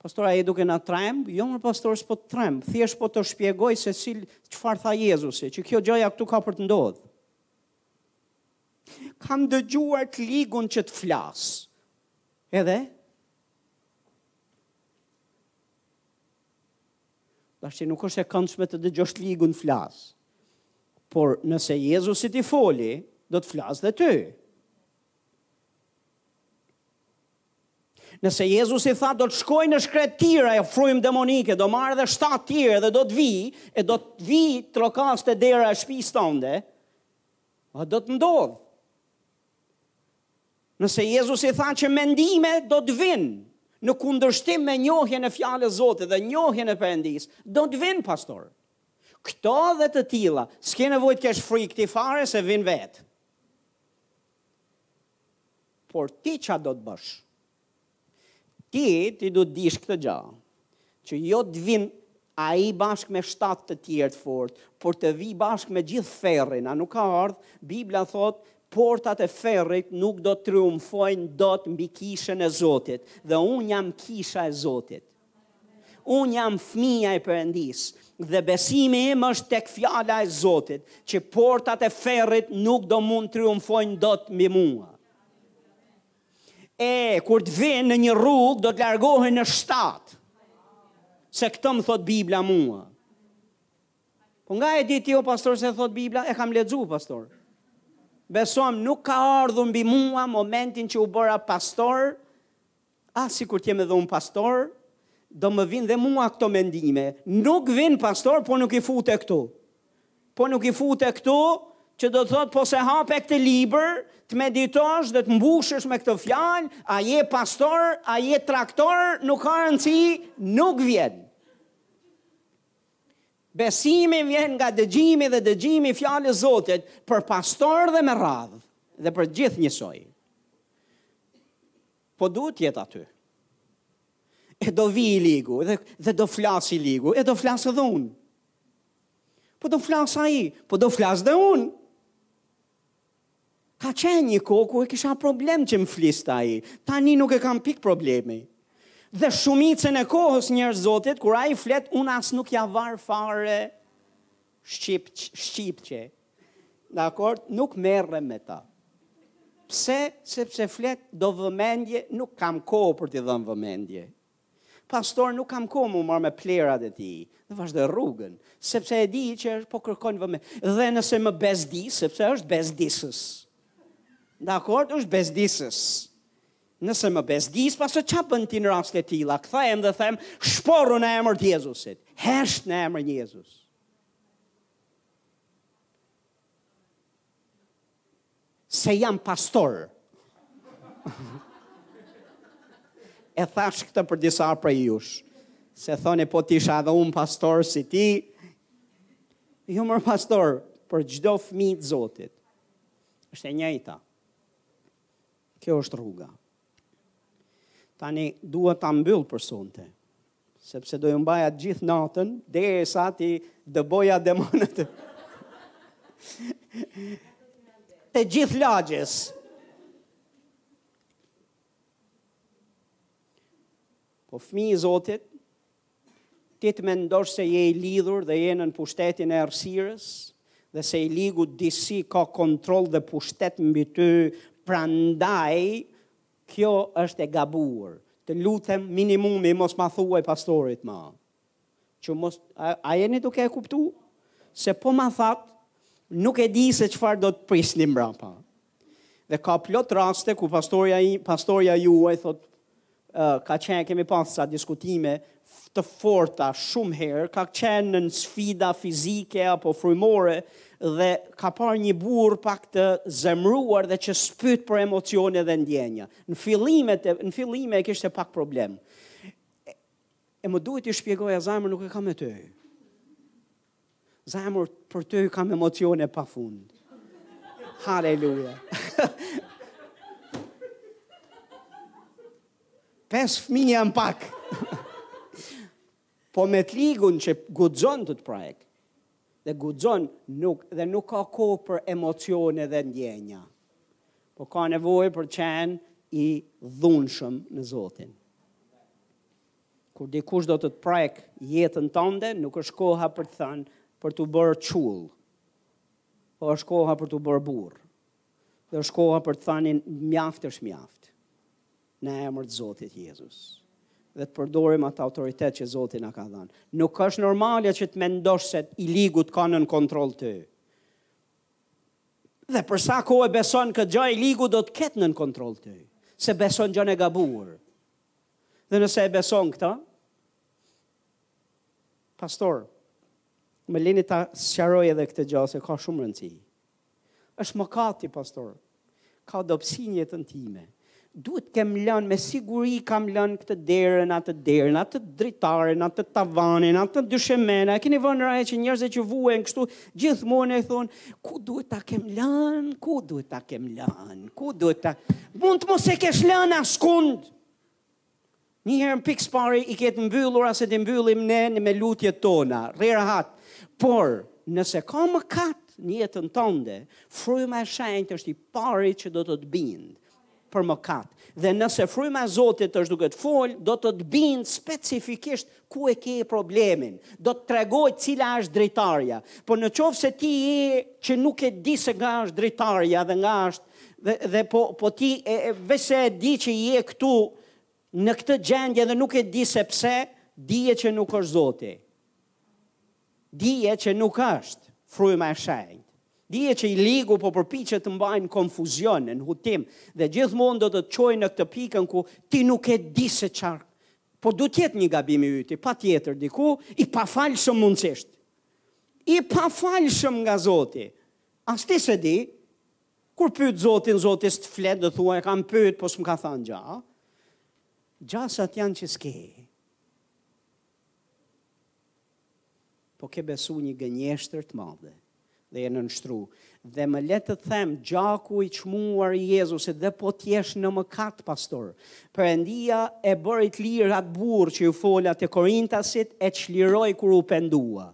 Pastor, a je duke na tremb? Jo, mor pastor, s'po të tremb. Thjesht po të shpjegoj se si çfarë tha Jezusi, që kjo gjaja këtu ka për të ndodhur. Kam dëgjuar të ligun që të flas. Edhe Tashti nuk është e këndshme të dëgjosh ligun të flasë. Por nëse Jezusit i foli, do të flasë dhe ty. Nëse Jezusi tha do të shkojë në shkretëtira e frymë demonike, do marrë dhe shtatë tjera dhe do të vijë, e do të vijë të trokasë te dera e shpisë tënde, a do të ndodhë. Nëse Jezusi tha që mendime do të vijnë në kundërshtim me njohjen e fjalës së Zotit dhe njohjen e Perëndisë, do të vijnë pastor. Këto dhe të tilla, s'ke nevojë të kesh frikë ti fare se vijnë vetë. Por ti ça do të bësh? Ti, ti do e dish këtë gjë, që jo të vijë ai bashkë me shtatë të tjerë të fortë, por të vijë bashkë me gjithë ferrin, a nuk ka ardh, Bibla thotë, portat e ferrit nuk do të triumfojnë dot mbi kishën e Zotit, dhe unë jam kisha e Zotit. Unë jam fmija e Perëndisë, dhe besimi im është tek fjala e Zotit, që portat e ferrit nuk do mund triumfojnë dot mbi mua. E, kur të vijnë në një rrugë, do të largohen në shtatë. Se këtë më thotë Bibla mua. Po nga e di ti o, pastor, se thotë Bibla, e kam lexu, pastor. Besomë, nuk ka ardhur mbi mua momentin që u bëra pastor, a sikur t'jem edhe unë pastor, do më vijnë dhe mua këto mendime. Nuk vijnë pastor, po nuk i fute këtu. Po nuk i fute këtu, që do të thotë po s'e hape këtë libër, të meditosh dhe të mbushesh me këtë fjalë, a je pastor, a je traktor, nuk ka rëndësi, nuk vjen. Besimi vjen nga dëgjimi dhe dëgjimi i fjalës Zotit për pastor dhe me radhë dhe për të gjithë njësoj. Po duhet të jetë aty. E do vijë i ligu dhe, dhe do flasë i ligu, e do flas edhe unë. Po do flasë ai, po do flas dhe unë. Ka qenë një kohë kur e kisha problem që më fliste ai. Tani nuk e kam pik problemi. Dhe shumicën e kohës njerëz të Zotit, kur ai flet, unë as nuk ia varë fare shqip-shqip. Dakord, nuk merrem me ta. Pse, sepse flet do vëmendje, nuk kam kohë për t'i dhënë vëmendje. Pastor, nuk kam kohë m'u marr me plehrat e tij. Dhe vazhdoj rrugën, sepse e di që po kërkon vëmë. Dhe nëse më bezdis, sepse është bezdisës. Dakord, është bezdisës. Nëse më bezdis, pastor, ça bën ti në raste të tilla, kthehem dhe them, shporru në emrin të Jezusit, hesht në emrin Jezus. Se jam pastor. E thashë këtë për disa prej jush. Se thoni po të isha edhe unë pastor si ti. Jo për pastor, për çdo fëmijë të Zotit. Është e njëjta. Kjo është rruga. Tani duhet ta mbyll për sonte, sepse do ju mbaja gjithë natën derisa t'i dëboja demonët. Të gjithë lagjes. Po fëmijë i Zotit, Ti të mendosh se je i lidhur dhe je nën pushtetin e errësirës dhe se i ligu disi ka kontroll dhe pushtet mbi ty, prandaj kjo është e gabuar. Të lutem minimumi mos ia thuaj pastorit më. Që mos a, a jeni duke e kuptuar? Se po ma thatë nuk e di se çfarë do të prisni mbrapa. Dhe ka plot raste kur pastorja, pastorja juaj thot uh, ka qenë kemi pas sa diskutime të forta shumë herë, ka qenë në sfida fizike apo frymore dhe ka parë një burrë pak të zemruar dhe që s'pyt për emocione dhe ndjenja. Në fillimet në fillime e kishte pak problem. E, e më duhej t'i shpjegoja: zemër, nuk e kam me ty. Zemër, për ty kam emocione pa fund. Haleluja. Pes fëmijë janë pak. po me të ligun që guxon të të prekë, dhe guxon nuk, dhe nuk ka kohë për emocione dhe ndjenja. Po ka nevojë për qenë i dhunshëm në Zotin. Kur dikush do të të prek jetën tënde, nuk është koha për të thënë për t'u bërë qull. Po është koha për t'u bërë burrë. Dhe është koha për të thënë mjaft është mjaft. Në emër të Zotit Jezus. Dhe të përdorim atë autoritet që Zoti na ka dhënë. Nuk është normale që të mendosh se i ligu t'ka nën kontroll ty. Dhe për sa kohë beson këtë gjë i ligu do t'të ketë nën kontroll ty, se beson gjënë e gabuar. Dhe nëse e beson këtë, pastor, më lini ta sqaroj edhe këtë gjë se ka shumë rëndësi. Është mëkati, pastor. Ka dobësi në jetën time. Duhet ta kem lënë me siguri kam lënë këtë derën, atë derën, atë dritaren, atë tavanin, atë dyshemen. A keni vënë re që njerëzit që vuajnë kështu Gjithmonë e thonë, ku duhet ta kem lënë, ku duhet ta kem lënë, ku duhet ta... Mund të mos e kesh lënë askund. Një herë pikë s'pari i ke të mbyllura, se t'i mbyllim ne me lutjet tona, rri rehat. Por, nëse ka mëkat në jetën tënde, fryma e shenjtë është i pari që do të të bindë. për mëkat. Dhe nëse fryma e Zotit është duke të fol, do të të bind specifikisht ku e ke problemin. Do të tregojë cila është dritarja. Po në qoftë se ti je që nuk e di se nga është dritarja dhe nga është, dhe, dhe po, po ti e, e vese e di që je këtu në këtë gjendje dhe nuk e di se pse, dije që nuk është Zoti. Dije që nuk është fryma e shenjtë. Dije që i ligu po përpiqet të mbajë në konfuzion, në hutim dhe gjithmonë do të të çojë në këtë pikën ku ti nuk e di se çfarë. Po duhet të jetë një gabim i yti, patjetër diku i pafalshëm mundësisht. I pafalshëm nga Zoti. As ti s'e di, kur pyet Zotin, Zoti s'të flet, do thua e kam pyet, po s'më ka thënë gjë. Gjasat janë që s'ke. Po ke besu një gënjeshtër të madhe dhe je nënshtru. Dhe më lër të them, gjaku i çmuar i Jezusit edhe po t'jesh në mëkat, pastor. Perëndia e bëri t'lirë atë burrë që ju fola te Korintasit, e çliroi kur u pendua.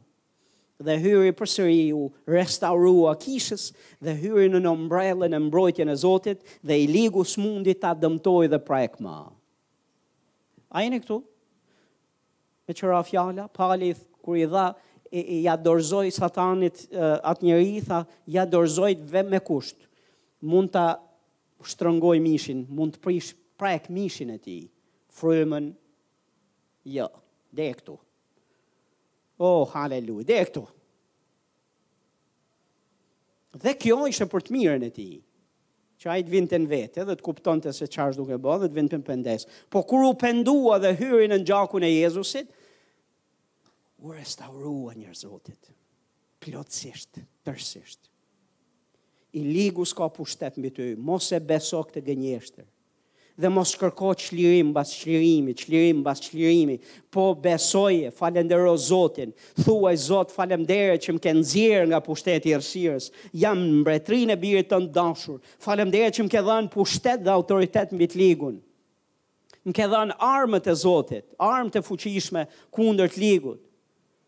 Dhe hyri përsëri u restaurua kishës dhe hyri nën ombrellën e mbrojtjen e Zotit dhe i ligu s'mundi ta dëmtojë dhe prekë ma. A jeni këtu? Meqë ra fjala, Pali, kur i dha, i, ia dorëzoi satanit atë njeri, i tha, ia dorëzoi veç me kusht. Mund ta shtrëngojë mishin, mund të prishë, prekë mishin e tij, frymën, jo, dhe e këtu. Oh, haleluj, dhe e këtu. Dhe kjo ishte për të mirën e tij. Që ai të vinte në vete dhe të kuptonte se çfarë është duke bërë dhe të vinte në pendesë. Po kur u pendua dhe hyri në gjakun e Jezusit, u restaurua njeri i Zotit. Plotësisht, tërësisht. I ligu s'ka pushtet mbi ty, mos e beso këtë gënjeshtër. Dhe mos kërko çlirim mbas çlirimi, çlirim mbas çlirimi. Po besoje, falëndero Zotin. Thuaj Zot, faleminderit që më ke nxjerrë nga pushteti i errësirës. Jam në mbretërinë e birit tënd të dashur. Faleminderit që më ke dhënë pushtet dhe autoritet mbi të ligun. Më ke dhënë armët e Zotit, armët e fuqishme kundër të ligut.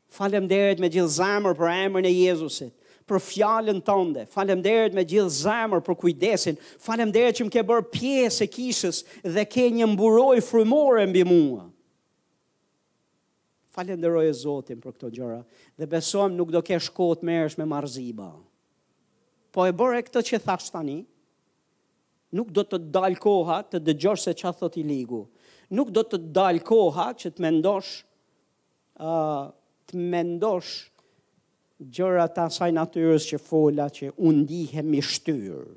Falemnderit me gjithë zemër për emrin e Jezusit, për fjalën tënde. Falemnderit me gjithë zemër për kujdesin. Falemnderit që më ke bërë pjesë e kishës dhe ke një mburojë frymore mbi mua. Falënderoje Zotin për këto gjëra dhe besomë, nuk do kesh kohë të merresh me marrëzira. Po e bëre këtë që thashë tani? Nuk do të dalë koha të dëgjosh se çfarë thotë i ligu. Nuk do të dalë koha që të mendosh ë të mendosh gjëra të asaj natyrës që fola që unë ndihem i shtyrë.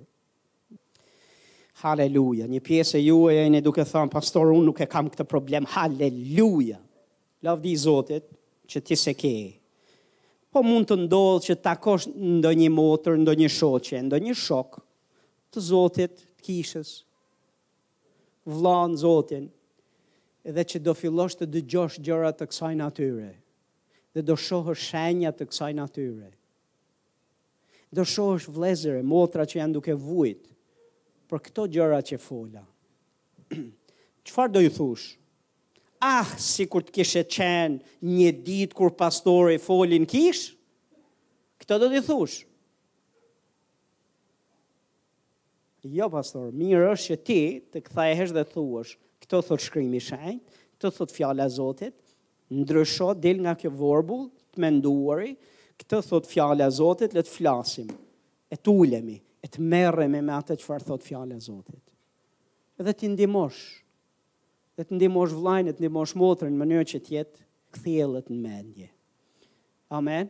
Haleluja, një pjesë e juaj jeni duke thënë, pastor, unë nuk e kam këtë problem, haleluja, lavdi Zotit që ti s'e ke. Po mund të ndodhë që takosh ndonjë motër, ndonjë shoqe, ndonjë shok të Zotit të kishës. vllanë Zotin dhe që do fillosh të dëgjosh gjëra të kësaj natyre dhe do shohësh shenja të kësaj natyre. Do shohësh vlezër e motra që janë duke vujt për këto gjëra që fola. Çfarë do ju thush? Ah, sikur të kishe qenë një ditë kur pastori foli n'kish? Këto do t'i thush. Jo pastor, mirë është që ti të kthehesh dhe thuash, këto thot shkrimi i shenjtë, këto thot fjala e Zotit, ndrysho, dil nga kjo vorbull, të menduari, këtë thot fjala e Zotit, le të flasim, e të ulemi, e të merremi me atë çfarë thot fjala e Zotit. Dhe t'i ndihmosh, dhe të ndihmosh vllajën, të ndihmosh motrën në mënyrë që të jetë kthjellët në mendje. Amen.